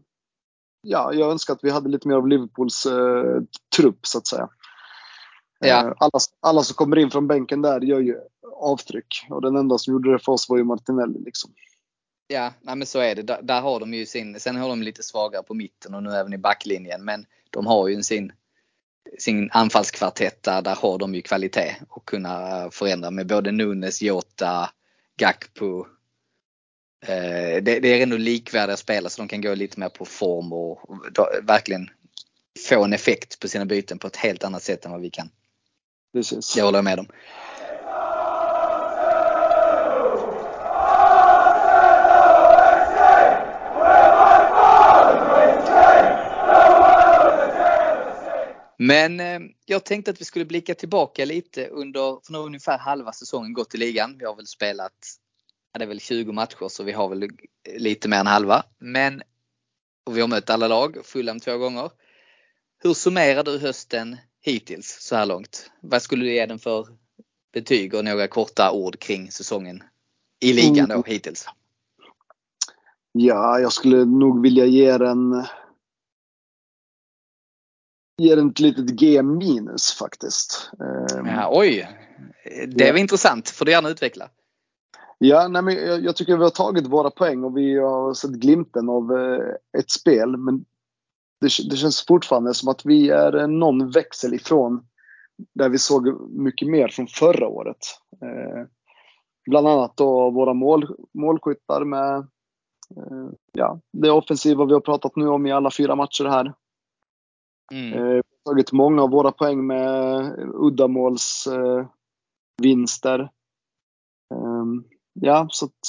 ja, jag önskar att vi hade lite mer av Liverpools eh, trupp så att säga. Ja. Eh, alla, alla som kommer in från bänken där gör ju avtryck och den enda som gjorde det för oss var ju Martinelli. Liksom. Ja, nej men så är det. Där, där har de ju sin, sen har de lite svagare på mitten och nu även i backlinjen. Men de har ju sin, sin anfallskvartett där, där har de ju kvalitet och kunna förändra med både Nunes, Jota, Gakpo. Eh, det, det är ändå likvärdiga spelare så de kan gå lite mer på form och, och då, verkligen få en effekt på sina byten på ett helt annat sätt än vad vi kan. Precis. Det håller jag med om. Men eh, jag tänkte att vi skulle blicka tillbaka lite under, för nu har ungefär halva säsongen gått i ligan. Vi har väl spelat, ja, det är väl 20 matcher så vi har väl lite mer än halva. Men, och vi har mött alla lag, Fulham två gånger. Hur summerar du hösten hittills så här långt? Vad skulle du ge den för betyg och några korta ord kring säsongen i ligan då hittills? Ja, jag skulle nog vilja ge den ge den ett litet G minus faktiskt. Eh, Ja, oj! Det var intressant. Får du gärna utveckla. Ja, nej, men jag, jag tycker vi har tagit våra poäng och vi har sett glimten av eh, ett spel. Men det, det känns fortfarande som att vi är eh, någon växel ifrån där vi såg mycket mer från förra året. Eh, bland annat då våra mål, målskyttar med eh, ja, det offensiva vi har pratat nu om i alla fyra matcher här. Mm. Eh, vi har tagit många av våra poäng med eh, vinster. Ehm, ja, så att,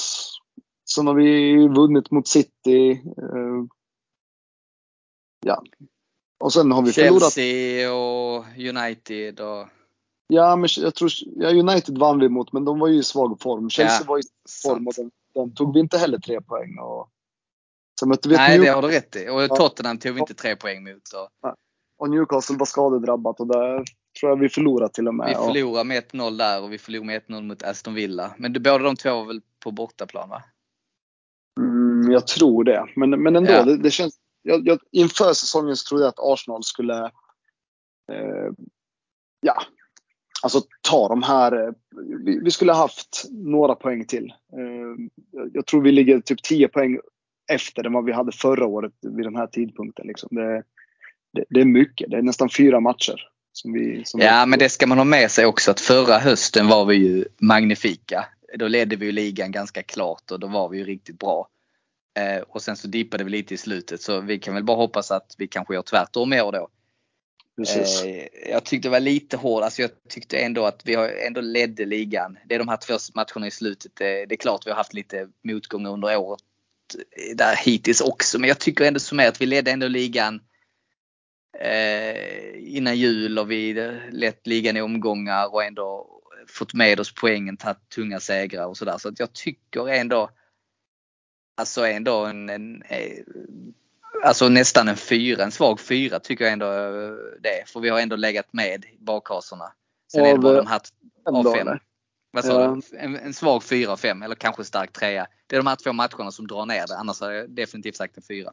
Sen har vi vunnit mot City. eh, ja. Och sen har vi förlorat. Chelsea och United och Ja, men jag tror, ja, United vann vi mot, men de var ju i svag form. Chelsea Ja, var i form och den, den tog vi inte heller tre poäng. Och, sen mötte vi Nej, det New- har du rätt i. Och Tottenham tog vi inte tre poäng mot. Så och Newcastle var skadedrabbat och där tror jag vi förlorade till och med. vi förlorade med 1-0 där och vi förlorade med 1-0 mot Aston Villa. Men det, båda de två var väl på bortaplan va? Mm, jag tror det. Men, men ändå, Ja. det, det känns... Jag, jag, inför säsongen så trodde jag att Arsenal skulle... Eh, ja, alltså ta de här... eh, Vi, vi skulle haft några poäng till. Eh, jag, jag tror vi ligger typ 10 poäng efter än vad vi hade förra året vid den här tidpunkten. Liksom. Det, det, det är mycket. Det är nästan fyra matcher. Som vi, som Ja, vi, men det ska man ha med sig också att förra hösten var vi ju magnifika. Då ledde vi ju ligan ganska klart och då var vi ju riktigt bra. Eh, och sen så dippade vi lite i slutet så vi kan väl bara hoppas att vi kanske gör tvärtom i år då. Precis. Eh, jag tyckte det var lite hårt. Alltså jag tyckte ändå att vi har ändå ledde ligan. Det är de här två matcherna i slutet. Det, det är klart vi har haft lite motgångar under året där hittills också. Men jag tycker ändå som är att vi ledde ändå ligan eh, innan jul och vi lett ligan i omgångar och ändå fått med oss poängen, tagit tunga segrar och sådär. Så att jag tycker ändå Alltså ändå en, en eh, Alltså nästan en fyra, en svag fyra tycker jag ändå det. För vi har ändå legat med bakhasorna. Sen är det Av, bara de här av fem. Vad sa Ja. du? En, en svag 4-5 eller kanske stark 3 Det är de här två matcherna som drar ner det. Annars har jag definitivt sagt en 4.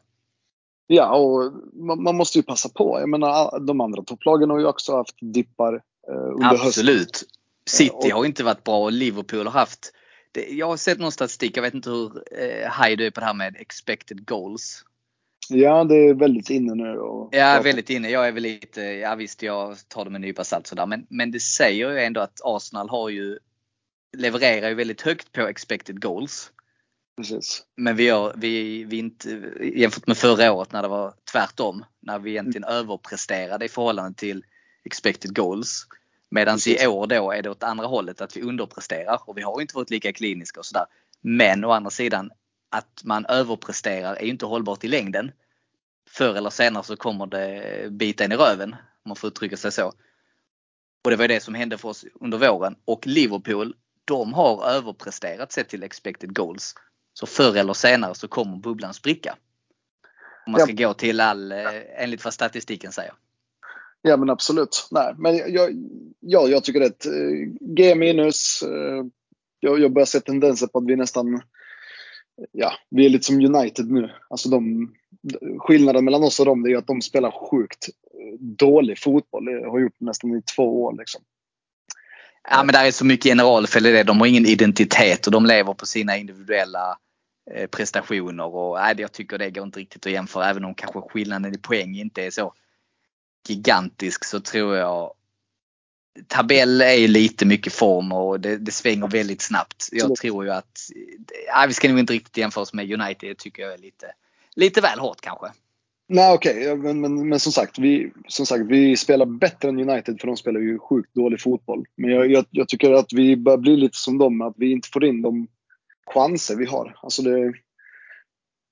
Ja, och man, man måste ju passa på. Jag menar, de andra topplagen har ju också haft dippar eh, under hösten. Absolut. City och- har inte varit bra och Liverpool har haft det, jag har sett någon statistik, jag vet inte hur eh, high du är på det här med expected goals. Ja, det är väldigt inne nu. Och, Ja, väldigt inne. Jag är väl lite, ja visst jag tar det med en nypa salt sådär. Men, men det säger ju ändå att Arsenal har ju, levererar ju väldigt högt på expected goals. Precis. Men vi gör, vi, vi inte, jämfört med förra året när det var tvärtom. När vi egentligen överpresterade i förhållande till expected goals. Medan i år då är det åt andra hållet att vi underpresterar och vi har inte varit lika kliniska och sådär. Men å andra sidan att man överpresterar är inte hållbart i längden. Förr eller senare så kommer det bita en i röven om man får uttrycka sig så. Och det var det som hände för oss under våren. Och Liverpool, de har överpresterat sett till expected goals. Så förr eller senare så kommer bubblan spricka. Om man ska gå till all, eh, enligt vad statistiken säger. Ja, men absolut. Nej, men jag, jag, ja, jag tycker det är ett eh, G minus. eh, Jag, jag börjar se tendenser på att vi nästan, ja, vi är lite som United nu. Alltså de, skillnaden mellan oss och dem är att de spelar sjukt dålig fotboll. Det har gjort nästan i två år liksom. Ja men där är så mycket generalfel i det. De har ingen identitet och de lever på sina individuella eh, prestationer. Och, nej, jag tycker det går inte riktigt att jämföra. Även om kanske skillnaden i poäng inte är så gigantisk så tror jag Tabell är lite mycket form och det, det svänger väldigt snabbt. Jag tror ju att, nej, vi ska nog inte riktigt jämföra oss med United. Det tycker jag är lite, lite väl hårt kanske. Nej okej, okay. men, men, men som, sagt, vi, som sagt, vi spelar bättre än United för de spelar ju sjukt dålig fotboll. Men jag, jag, jag tycker att vi börjar bli lite som dem, att vi inte får in de chanser vi har. Alltså det,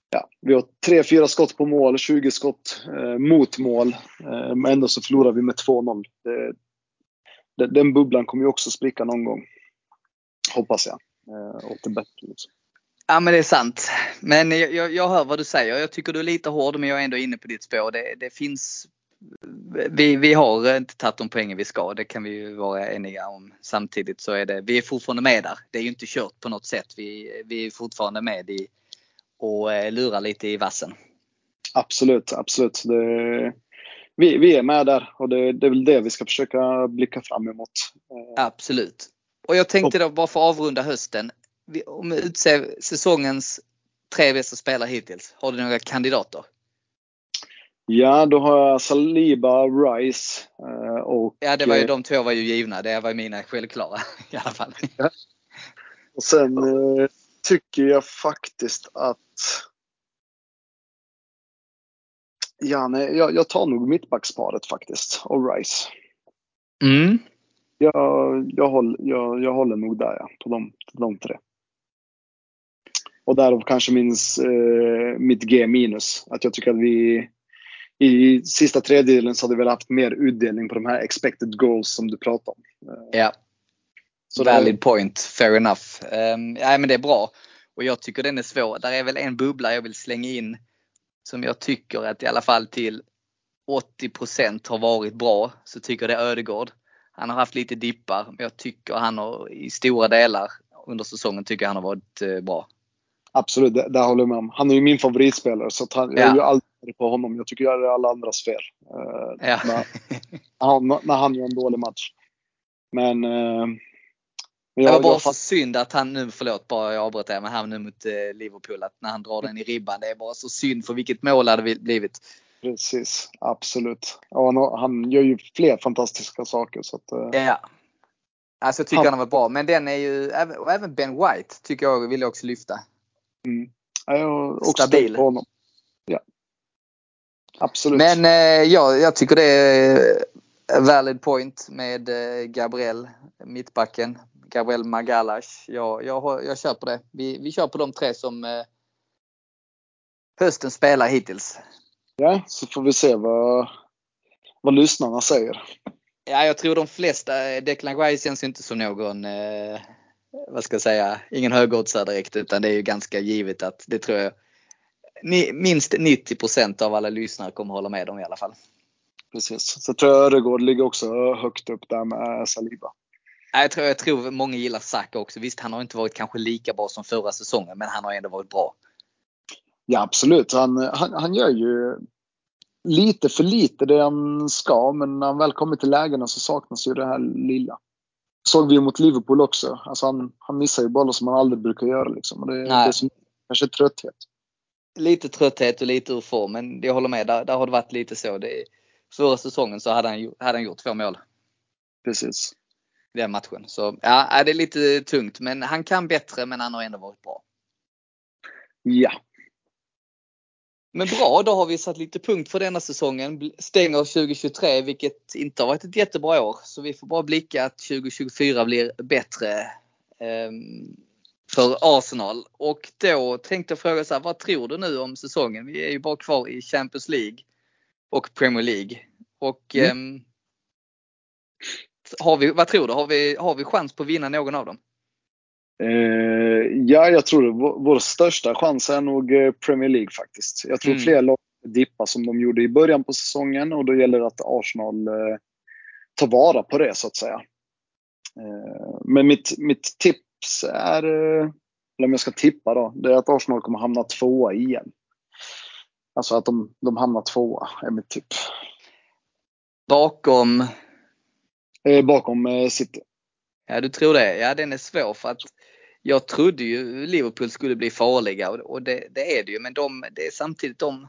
ja, vi har tre, fyra skott på mål, 20 skott eh, mot mål. Eh, men ändå så förlorar vi med 2-0. Den bubblan kommer ju också spricka någon gång. Hoppas jag. Eh, åt det bättre. Liksom. Ja men det är sant. Men jag, jag, jag hör vad du säger. Jag tycker du är lite hård men jag är ändå inne på ditt spår. Det, det finns vi, vi har inte tagit de poängen vi ska. Det kan vi ju vara eniga om. Samtidigt så är det, vi är fortfarande med där. Det är ju inte kört på något sätt. Vi, vi är fortfarande med i och eh, lurar lite i vassen. Absolut, absolut. Det, vi, vi är med där och det, det är väl det vi ska försöka blicka fram emot. Eh, Absolut. Och jag tänkte då bara för att avrunda hösten. Om vi utser säsongens tre bästa spelare hittills. Har du några kandidater? Ja, då har jag Saliba, Rice eh, och, Ja det var ju eh, de två var ju givna. Det var mina självklara i alla fall. och sen eh, tycker jag faktiskt att Ja, nej, jag, jag tar nog mittbacksparet faktiskt och Rice. Mm. Jag, jag, håller, jag, jag håller nog där ja, på de, de tre. Och därav kanske min, eh, mitt G minus. Att jag tycker att vi i sista tredjedelen så hade vi väl haft mer utdelning på de här expected goals som du pratade om. Eh, Ja, Så det- valid point. Fair enough. Um, ja, men det är bra. Och jag tycker den är svår. Där är väl en bubbla jag vill slänga in som jag tycker att i alla fall till 80% har varit bra. Så tycker jag det är Ödegård. Han har haft lite dippar men jag tycker han har i stora delar under säsongen tycker han har varit eh, bra. Absolut, det, där håller jag med om. Han är ju min favoritspelare så han, jag Ja. är ju aldrig på honom. Jag tycker jag är alla andras fel. Eh, Ja. när, han, när han gör en dålig match. Men... Eh, men Det var jag, bara jag, så synd att han nu, förlåt bara jag avbröt det, men han nu mot eh, Liverpool att när han drar den i ribban. Det är bara så synd för vilket mål hade det blivit. Precis, absolut. Ja, han, han gör ju fler fantastiska saker. Så att, eh, Ja. Alltså jag tycker Han- han varit bra. Men den är ju, och även Ben White tycker jag vill jag också lyfta. Mm. Ja, jag har också Stabil. på honom. Ja. Absolut. Men eh, ja, jag tycker det är valid point med eh, Gabriel, mittbacken. Gabriel Magalas. Jag, jag, jag kör på det. Vi, vi kör på de tre som eh, hösten spelar hittills. Ja, så får vi se vad, vad lyssnarna säger. Ja, jag tror de flesta, Declan Rice känns inte som någon, eh, vad ska jag säga, ingen högoddsare direkt utan det är ju ganska givet att det tror jag minst 90% av alla lyssnare kommer hålla med om i alla fall. Precis. Så tror jag Öregård ligger också högt upp där med Saliba. Jag tror, jag tror många gillar Saka också. Visst, han har inte varit kanske lika bra som förra säsongen, men han har ändå varit bra. Ja, absolut. Han, han, han gör ju lite för lite det han ska, men när han väl kommer till lägena så saknas ju det här lilla. Såg vi ju mot Liverpool också. Alltså han, han missar ju bollar som han aldrig brukar göra. Liksom. Och det, det är som, kanske trötthet. Lite trötthet och lite ur form, men jag håller med. Där, där har det varit lite så. Det, förra säsongen så hade han, hade han gjort två mål. Precis. Den matchen. Så ja, det är lite tungt. Men han kan bättre, men han har ändå varit bra. Ja, men bra, då har vi satt lite punkt för denna säsongen. Stänger 2023, vilket inte har varit ett jättebra år. Så vi får bara blicka att 2024 blir bättre eh, för Arsenal. Och då tänkte jag fråga så här, vad tror du nu om säsongen? Vi är ju bara kvar i Champions League och Premier League. Och mm. eh, har vi, vad tror du? Har vi, har vi chans på att vinna någon av dem? Eh, ja, jag tror vår, vår största chans är nog eh, Premier League faktiskt. Jag tror mm. fler lag dippar som de gjorde i början på säsongen och då gäller det att Arsenal eh, tar vara på det så att säga. Eh, men mitt, mitt tips är, eh, eller om jag ska tippa då, det är att Arsenal kommer hamna tvåa igen. Alltså att de, de hamnar tvåa är mitt tipp. Bakom? Eh, bakom City. Ja, du tror det? Ja, den är svår för att jag trodde ju Liverpool skulle bli farliga och det, det är det ju men de, det är samtidigt de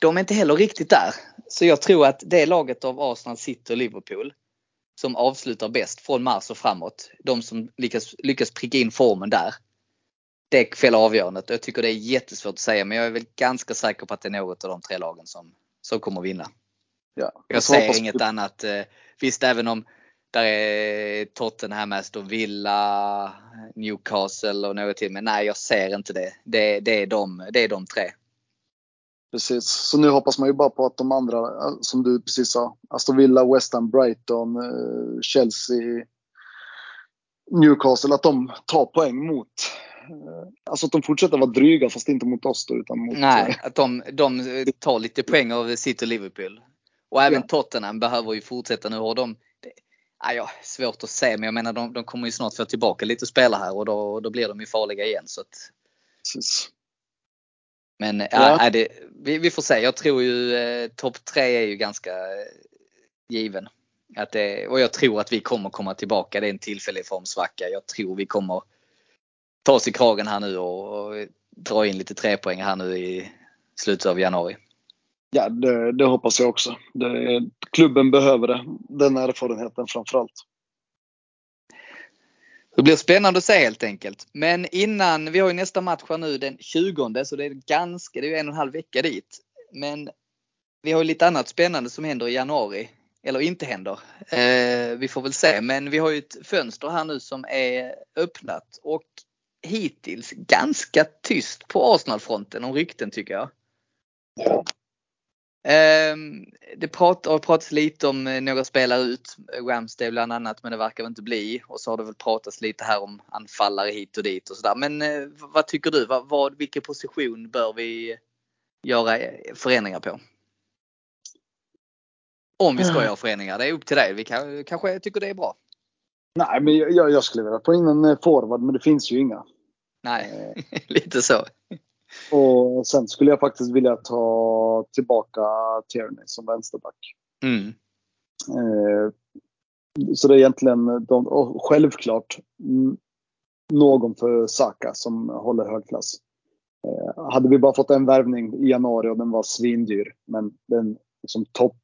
de är inte heller riktigt där. Så jag tror att det laget av Arsenal, City och Liverpool som avslutar bäst från mars och framåt. De som lyckas, lyckas pricka in formen där. Det fäller avgörandet. Jag tycker det är jättesvårt att säga men jag är väl ganska säker på att det är något av de tre lagen som, som kommer vinna. Ja, jag ser inget annat. Eh, visst även om där är Tottenham, Aston Villa, Newcastle och något till. Men nej, jag ser inte det. Det, det, är, de, det är de tre. Precis, så nu hoppas man ju bara på att de andra, som du precis sa, Aston Villa, West Ham, Brighton, eh, Chelsea, Newcastle, att de tar poäng mot eh, Alltså att de fortsätter vara dryga fast inte mot oss då, utan mot... Nej, att de, de tar lite poäng av City och Liverpool. Och även ja. Tottenham behöver ju fortsätta. Nu har de Ja, ja, svårt att se men jag menar de, de kommer ju snart få tillbaka lite spelare här och då, då blir de ju farliga igen. Så att... Precis. Men ja. ja det, vi, vi, får se. Jag tror ju eh, topp tre är ju ganska eh, given. Att det, och jag tror att vi kommer komma tillbaka. Det är en tillfällig formsvacka. Jag tror vi kommer ta oss i kragen här nu och, och dra in lite trepoäng här nu i slutet av januari. Ja, det, det hoppas jag också. Det, klubben behöver det. Den erfarenheten framförallt. Det blir spännande att se helt enkelt. Men innan, vi har ju nästa match här nu den 20 så det är ganska, det är en och en halv vecka dit. Men vi har ju lite annat spännande som händer i januari. Eller inte händer. Eh, vi får väl se. Men vi har ju ett fönster här nu som är öppnat och hittills ganska tyst på Arsenal-fronten om rykten tycker jag. Ja. Ehm, det prat, har pratats lite om eh, några spelare ut, Ramsdale bland annat, men det verkar väl inte bli. Och så har det väl pratats lite här om anfallare hit och dit och sådär. Men eh, vad tycker du? Vad, vad, vilken position bör vi göra eh, förändringar på? Om vi ska mm. göra förändringar, det är upp till dig. Vi kan, kanske tycker det är bra. Nej, men jag, jag skulle vilja få in en forward, men det finns ju inga. Nej, lite så. Och sen skulle jag faktiskt vilja ta tillbaka Tierney som vänsterback. Mm. Eh, så det är egentligen de, och självklart någon för Saka som håller hög klass. Eh, hade vi bara fått en värvning i januari och den var svindyr, men den liksom topp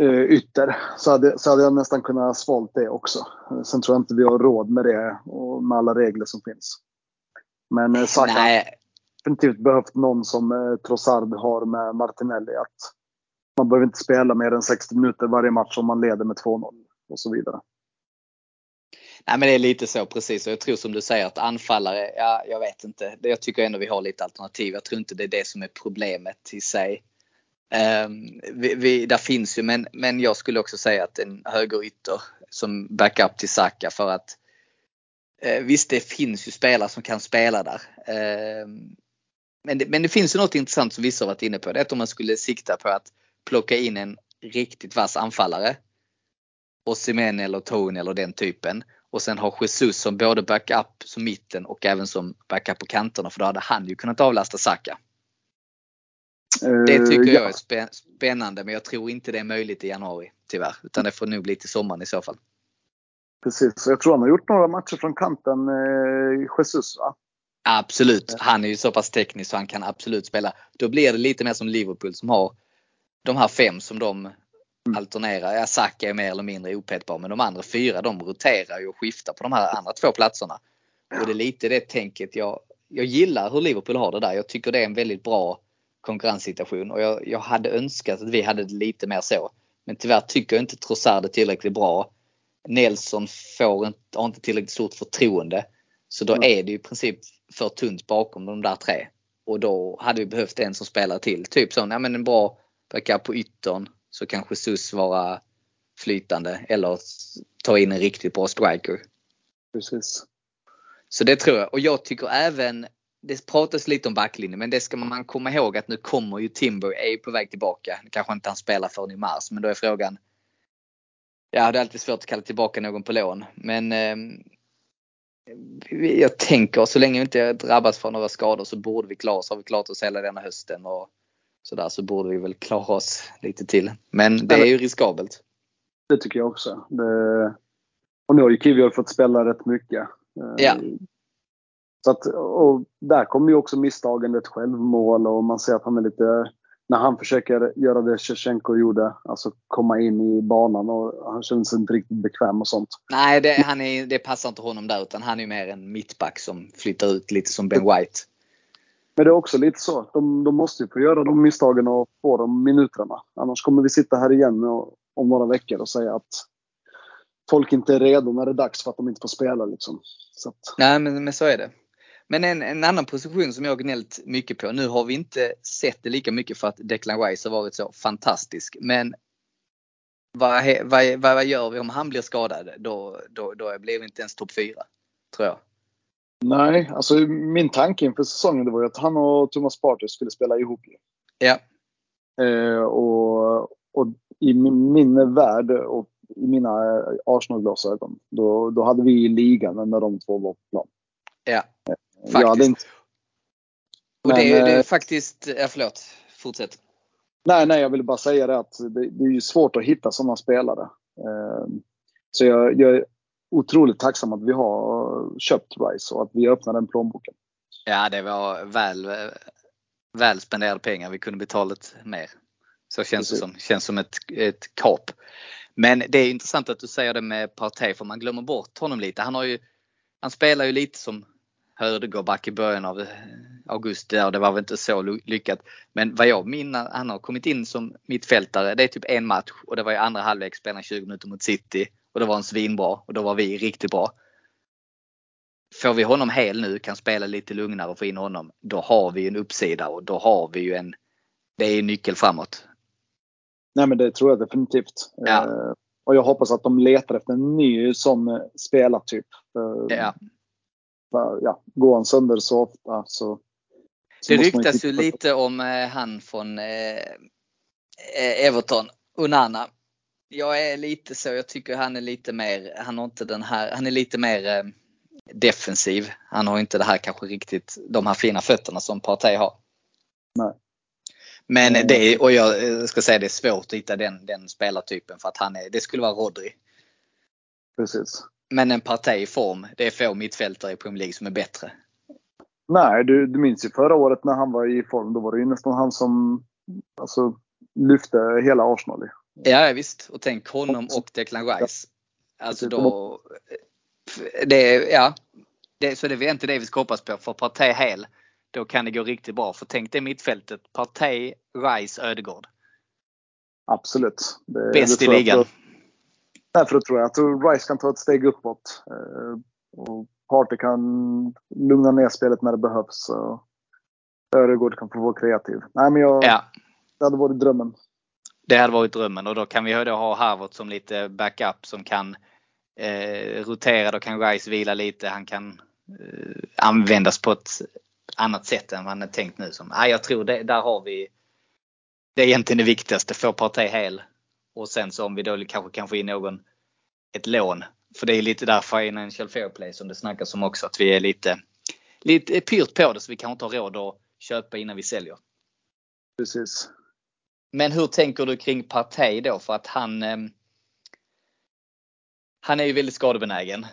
eh, ytter så hade, så hade jag nästan kunnat svalt det också. Sen tror jag inte vi har råd med det och med alla regler som finns. Men eh, Saka har definitivt behövt någon som eh, Trossard har med Martinelli. Att man behöver inte spela mer än 60 minuter varje match om man leder med 2-0 och så vidare. Nej men det är lite så precis och jag tror som du säger att anfallare, ja jag vet inte. Jag tycker ändå vi har lite alternativ. Jag tror inte det är det som är problemet i sig. Um, vi, vi, där finns ju men, men jag skulle också säga att en högerytter som backup till Saka för att Eh, visst, det finns ju spelare som kan spela där. Eh, men, det, men det finns ju något intressant som vissa har varit inne på. Det är att om man skulle sikta på att plocka in en riktigt vass anfallare. Osimhen eller Tony eller den typen. Och sen har Jesus som både backup som mitten och även som backup på kanterna för då hade han ju kunnat avlasta Saka. Det tycker Eh, jag ja. är spä- spännande men jag tror inte det är möjligt i januari tyvärr. Utan det får nog bli till sommaren i så fall. Precis, jag tror han har gjort några matcher från kanten, eh, Jesus va? Absolut. Han är ju så pass teknisk så han kan absolut spela. Då blir det lite mer som Liverpool som har de här fem som de alternerar. Ja, Saka är mer eller mindre opetbar men de andra fyra de roterar ju och skiftar på de här andra två platserna. Och det är lite det tänket jag, jag gillar hur Liverpool har det där. Jag tycker det är en väldigt bra konkurrenssituation och jag, jag hade önskat att vi hade det lite mer så. Men tyvärr tycker jag inte Trossard är tillräckligt bra. Nelson får inte, har inte tillräckligt stort förtroende. Så då Mm. är det ju i princip för tunt bakom de där tre. Och då hade vi behövt en som spelar till. Typ sån, ja men en bra backup på yttern. Så kan Jesus vara flytande eller ta in en riktigt bra striker. Precis. Så det tror jag. Och jag tycker även, det pratas lite om backlinjen men det ska man komma ihåg att nu kommer ju Timber, är ju på väg tillbaka. Kanske inte han spelar förrän i mars men då är frågan. Ja det är alltid svårt att kalla tillbaka någon på lån men ehm, jag tänker så länge vi inte drabbas från några skador så borde vi klara oss. Har vi klarat oss hela denna hösten och sådär så borde vi väl klara oss lite till. Men det är ju riskabelt. Det tycker jag också. Det... Och nu har ju Kivior fått spela rätt mycket. Eh, Ja. Så att, och där kommer ju också misstagen, ett självmål och man ser att han är lite när han försöker göra det Shevchenko gjorde, alltså komma in i banan och han känns inte riktigt bekväm och sånt. Nej, det, han är, det passar inte honom där utan han är mer en mittback som flyttar ut lite som Ben White. Men det är också lite så. De, de måste ju få göra de misstagen och få de minuterna. Annars kommer vi sitta här igen och, om några veckor och säga att folk inte är redo när det är dags för att de inte får spela. Liksom. Så att, Nej, men, men så är det. Men en, en annan position som jag gnällt mycket på. Nu har vi inte sett det lika mycket för att Declan Rice har varit så fantastisk. Men vad, vad, vad, gör vi om han blir skadad? Då, då, då blir vi inte ens topp 4. Tror jag. nej, alltså min tanke inför säsongen det var ju att han och Thomas Partey skulle spela ihop. Ja, Eh, och, och i min, min värld och i mina Arsenal-glasögon, då, då hade vi ligan när de två var på plan. ja. Jag hade Faktiskt. inte, Och det, är- det är eh, faktiskt, ja förlåt. Fortsätt. nej, nej, jag ville bara säga det att det, det är ju svårt att hitta sådana spelare. Eh, så jag, jag är otroligt tacksam att vi har köpt Rice och att vi öppnar den plånboken. Ja, det var väl, väl spenderade pengar. Vi kunde betalat mer. Så känns det som. Känns som ett, ett kap. Men det är intressant att du säger det med Partey för man glömmer bort honom lite. Han har ju, han spelar ju lite som högerback i början av eh, augusti där och det var väl inte så ly- lyckat. Men vad jag minns, han har kommit in som mittfältare. Det är typ en match och det var i andra halvlek spelade han 20 minuter mot City och då var han svinbra och då var vi riktigt bra. Får vi honom hel nu, kan spela lite lugnare och få in honom, då har vi en uppsida och då har vi ju en, det är en nyckel framåt. Nej, men det tror jag definitivt. Ja. Eh, och jag hoppas att de letar efter en ny sån eh, spelartyp. Ja. Ja, går han sönder så ofta så... så Det ryktas ju lite om eh, han från eh, eh, Everton, Onana. Jag är lite så, jag tycker han är lite mer, han har inte den här, han är lite mer defensiv. Han har inte det här kanske riktigt, de här fina fötterna som Partey har. Nej. Men Mm. det och jag ska säga det är svårt att hitta den, den spelartypen för att han är, det skulle vara Rodri. Precis. Men en Partey i form, det är få mittfältare i Premier League som är bättre. Nej, du, du minns ju förra året när han var i form. Då var det ju nästan han som alltså, lyfte hela Arsenal. Ja visst, och tänk honom och Declan Rice. Alltså då, det ja, det, så det är inte det vi ska hoppas på. För Partey hel, då kan det gå riktigt bra. För tänk dig mittfältet, Partey, Rice, Ödegård. Absolut. Det, Bäst det i ligan. Därför tror jag att Rice kan ta ett steg uppåt. Eh, och Party kan lugna ner spelet när det behövs. Och Öregård kan få vara kreativ. Nej, men jag, Ja, det hade varit drömmen. det hade varit drömmen och då kan vi då ha Harvard som lite backup som kan eh, rotera. Då kan Rice vila lite. Han kan eh, användas på ett annat sätt än man är tänkt nu. Som, ja, jag tror det, där har vi det är egentligen det viktigaste. Få Partey hel. Och sen så om vi då kanske kan få in någon ett lån. För det är lite där Financial Fair Play som det snackas om också. Att vi är lite, lite pyrt på det så vi kanske inte har råd att köpa innan vi säljer. Precis. Men hur tänker du kring Partey då? För att han eh, Han är ju väldigt skadebenägen.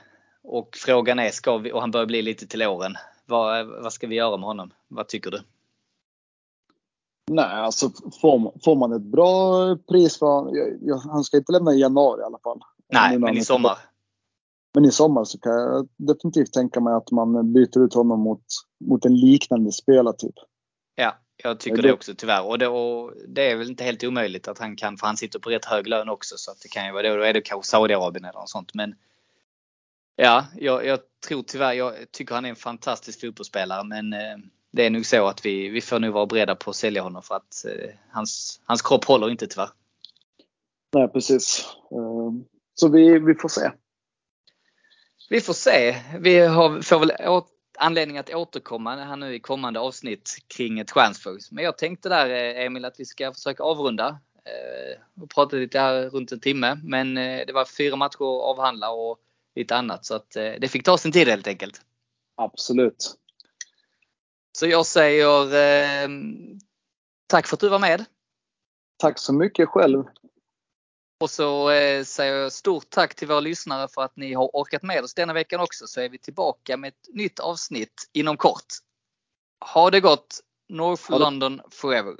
Och frågan är, ska vi, och han börjar bli lite till åren. Vad, vad ska vi göra med honom? Vad tycker du? Nej, alltså får, får man ett bra pris för honom. Han ska inte lämna i januari i alla fall. Nej, men i sommar. Men i sommar så kan jag definitivt tänka mig att man byter ut honom mot, mot en liknande spelartyp. Ja, jag tycker det också tyvärr. Och det, och det, är väl inte helt omöjligt att han kan, för han sitter på rätt hög lön också. Så att det kan ju vara det. Då är det kanske Saudiarabien eller något sånt. Men ja, jag, jag, tror tyvärr, jag tycker han är en fantastisk fotbollsspelare. Men eh, det är nog så att vi, vi får nog vara beredda på att sälja honom för att eh, hans, hans kropp håller inte tyvärr. Nej, precis. Eh, så vi, vi får se. Vi får se. Vi har, får väl anledning att återkomma här nu i kommande avsnitt kring ett transfer. Men jag tänkte där eh, Emil att vi ska försöka avrunda. Eh, och prata lite här runt en timme. Men det var fyra matcher att avhandla och lite annat. Så att det fick ta sin tid helt enkelt. Absolut. Så jag säger eh, tack för att du var med. Tack så mycket själv. Och så eh, säger jag stort tack till våra lyssnare för att ni har orkat med oss denna veckan också så är vi tillbaka med ett nytt avsnitt inom kort. Ha det gott! North London forever!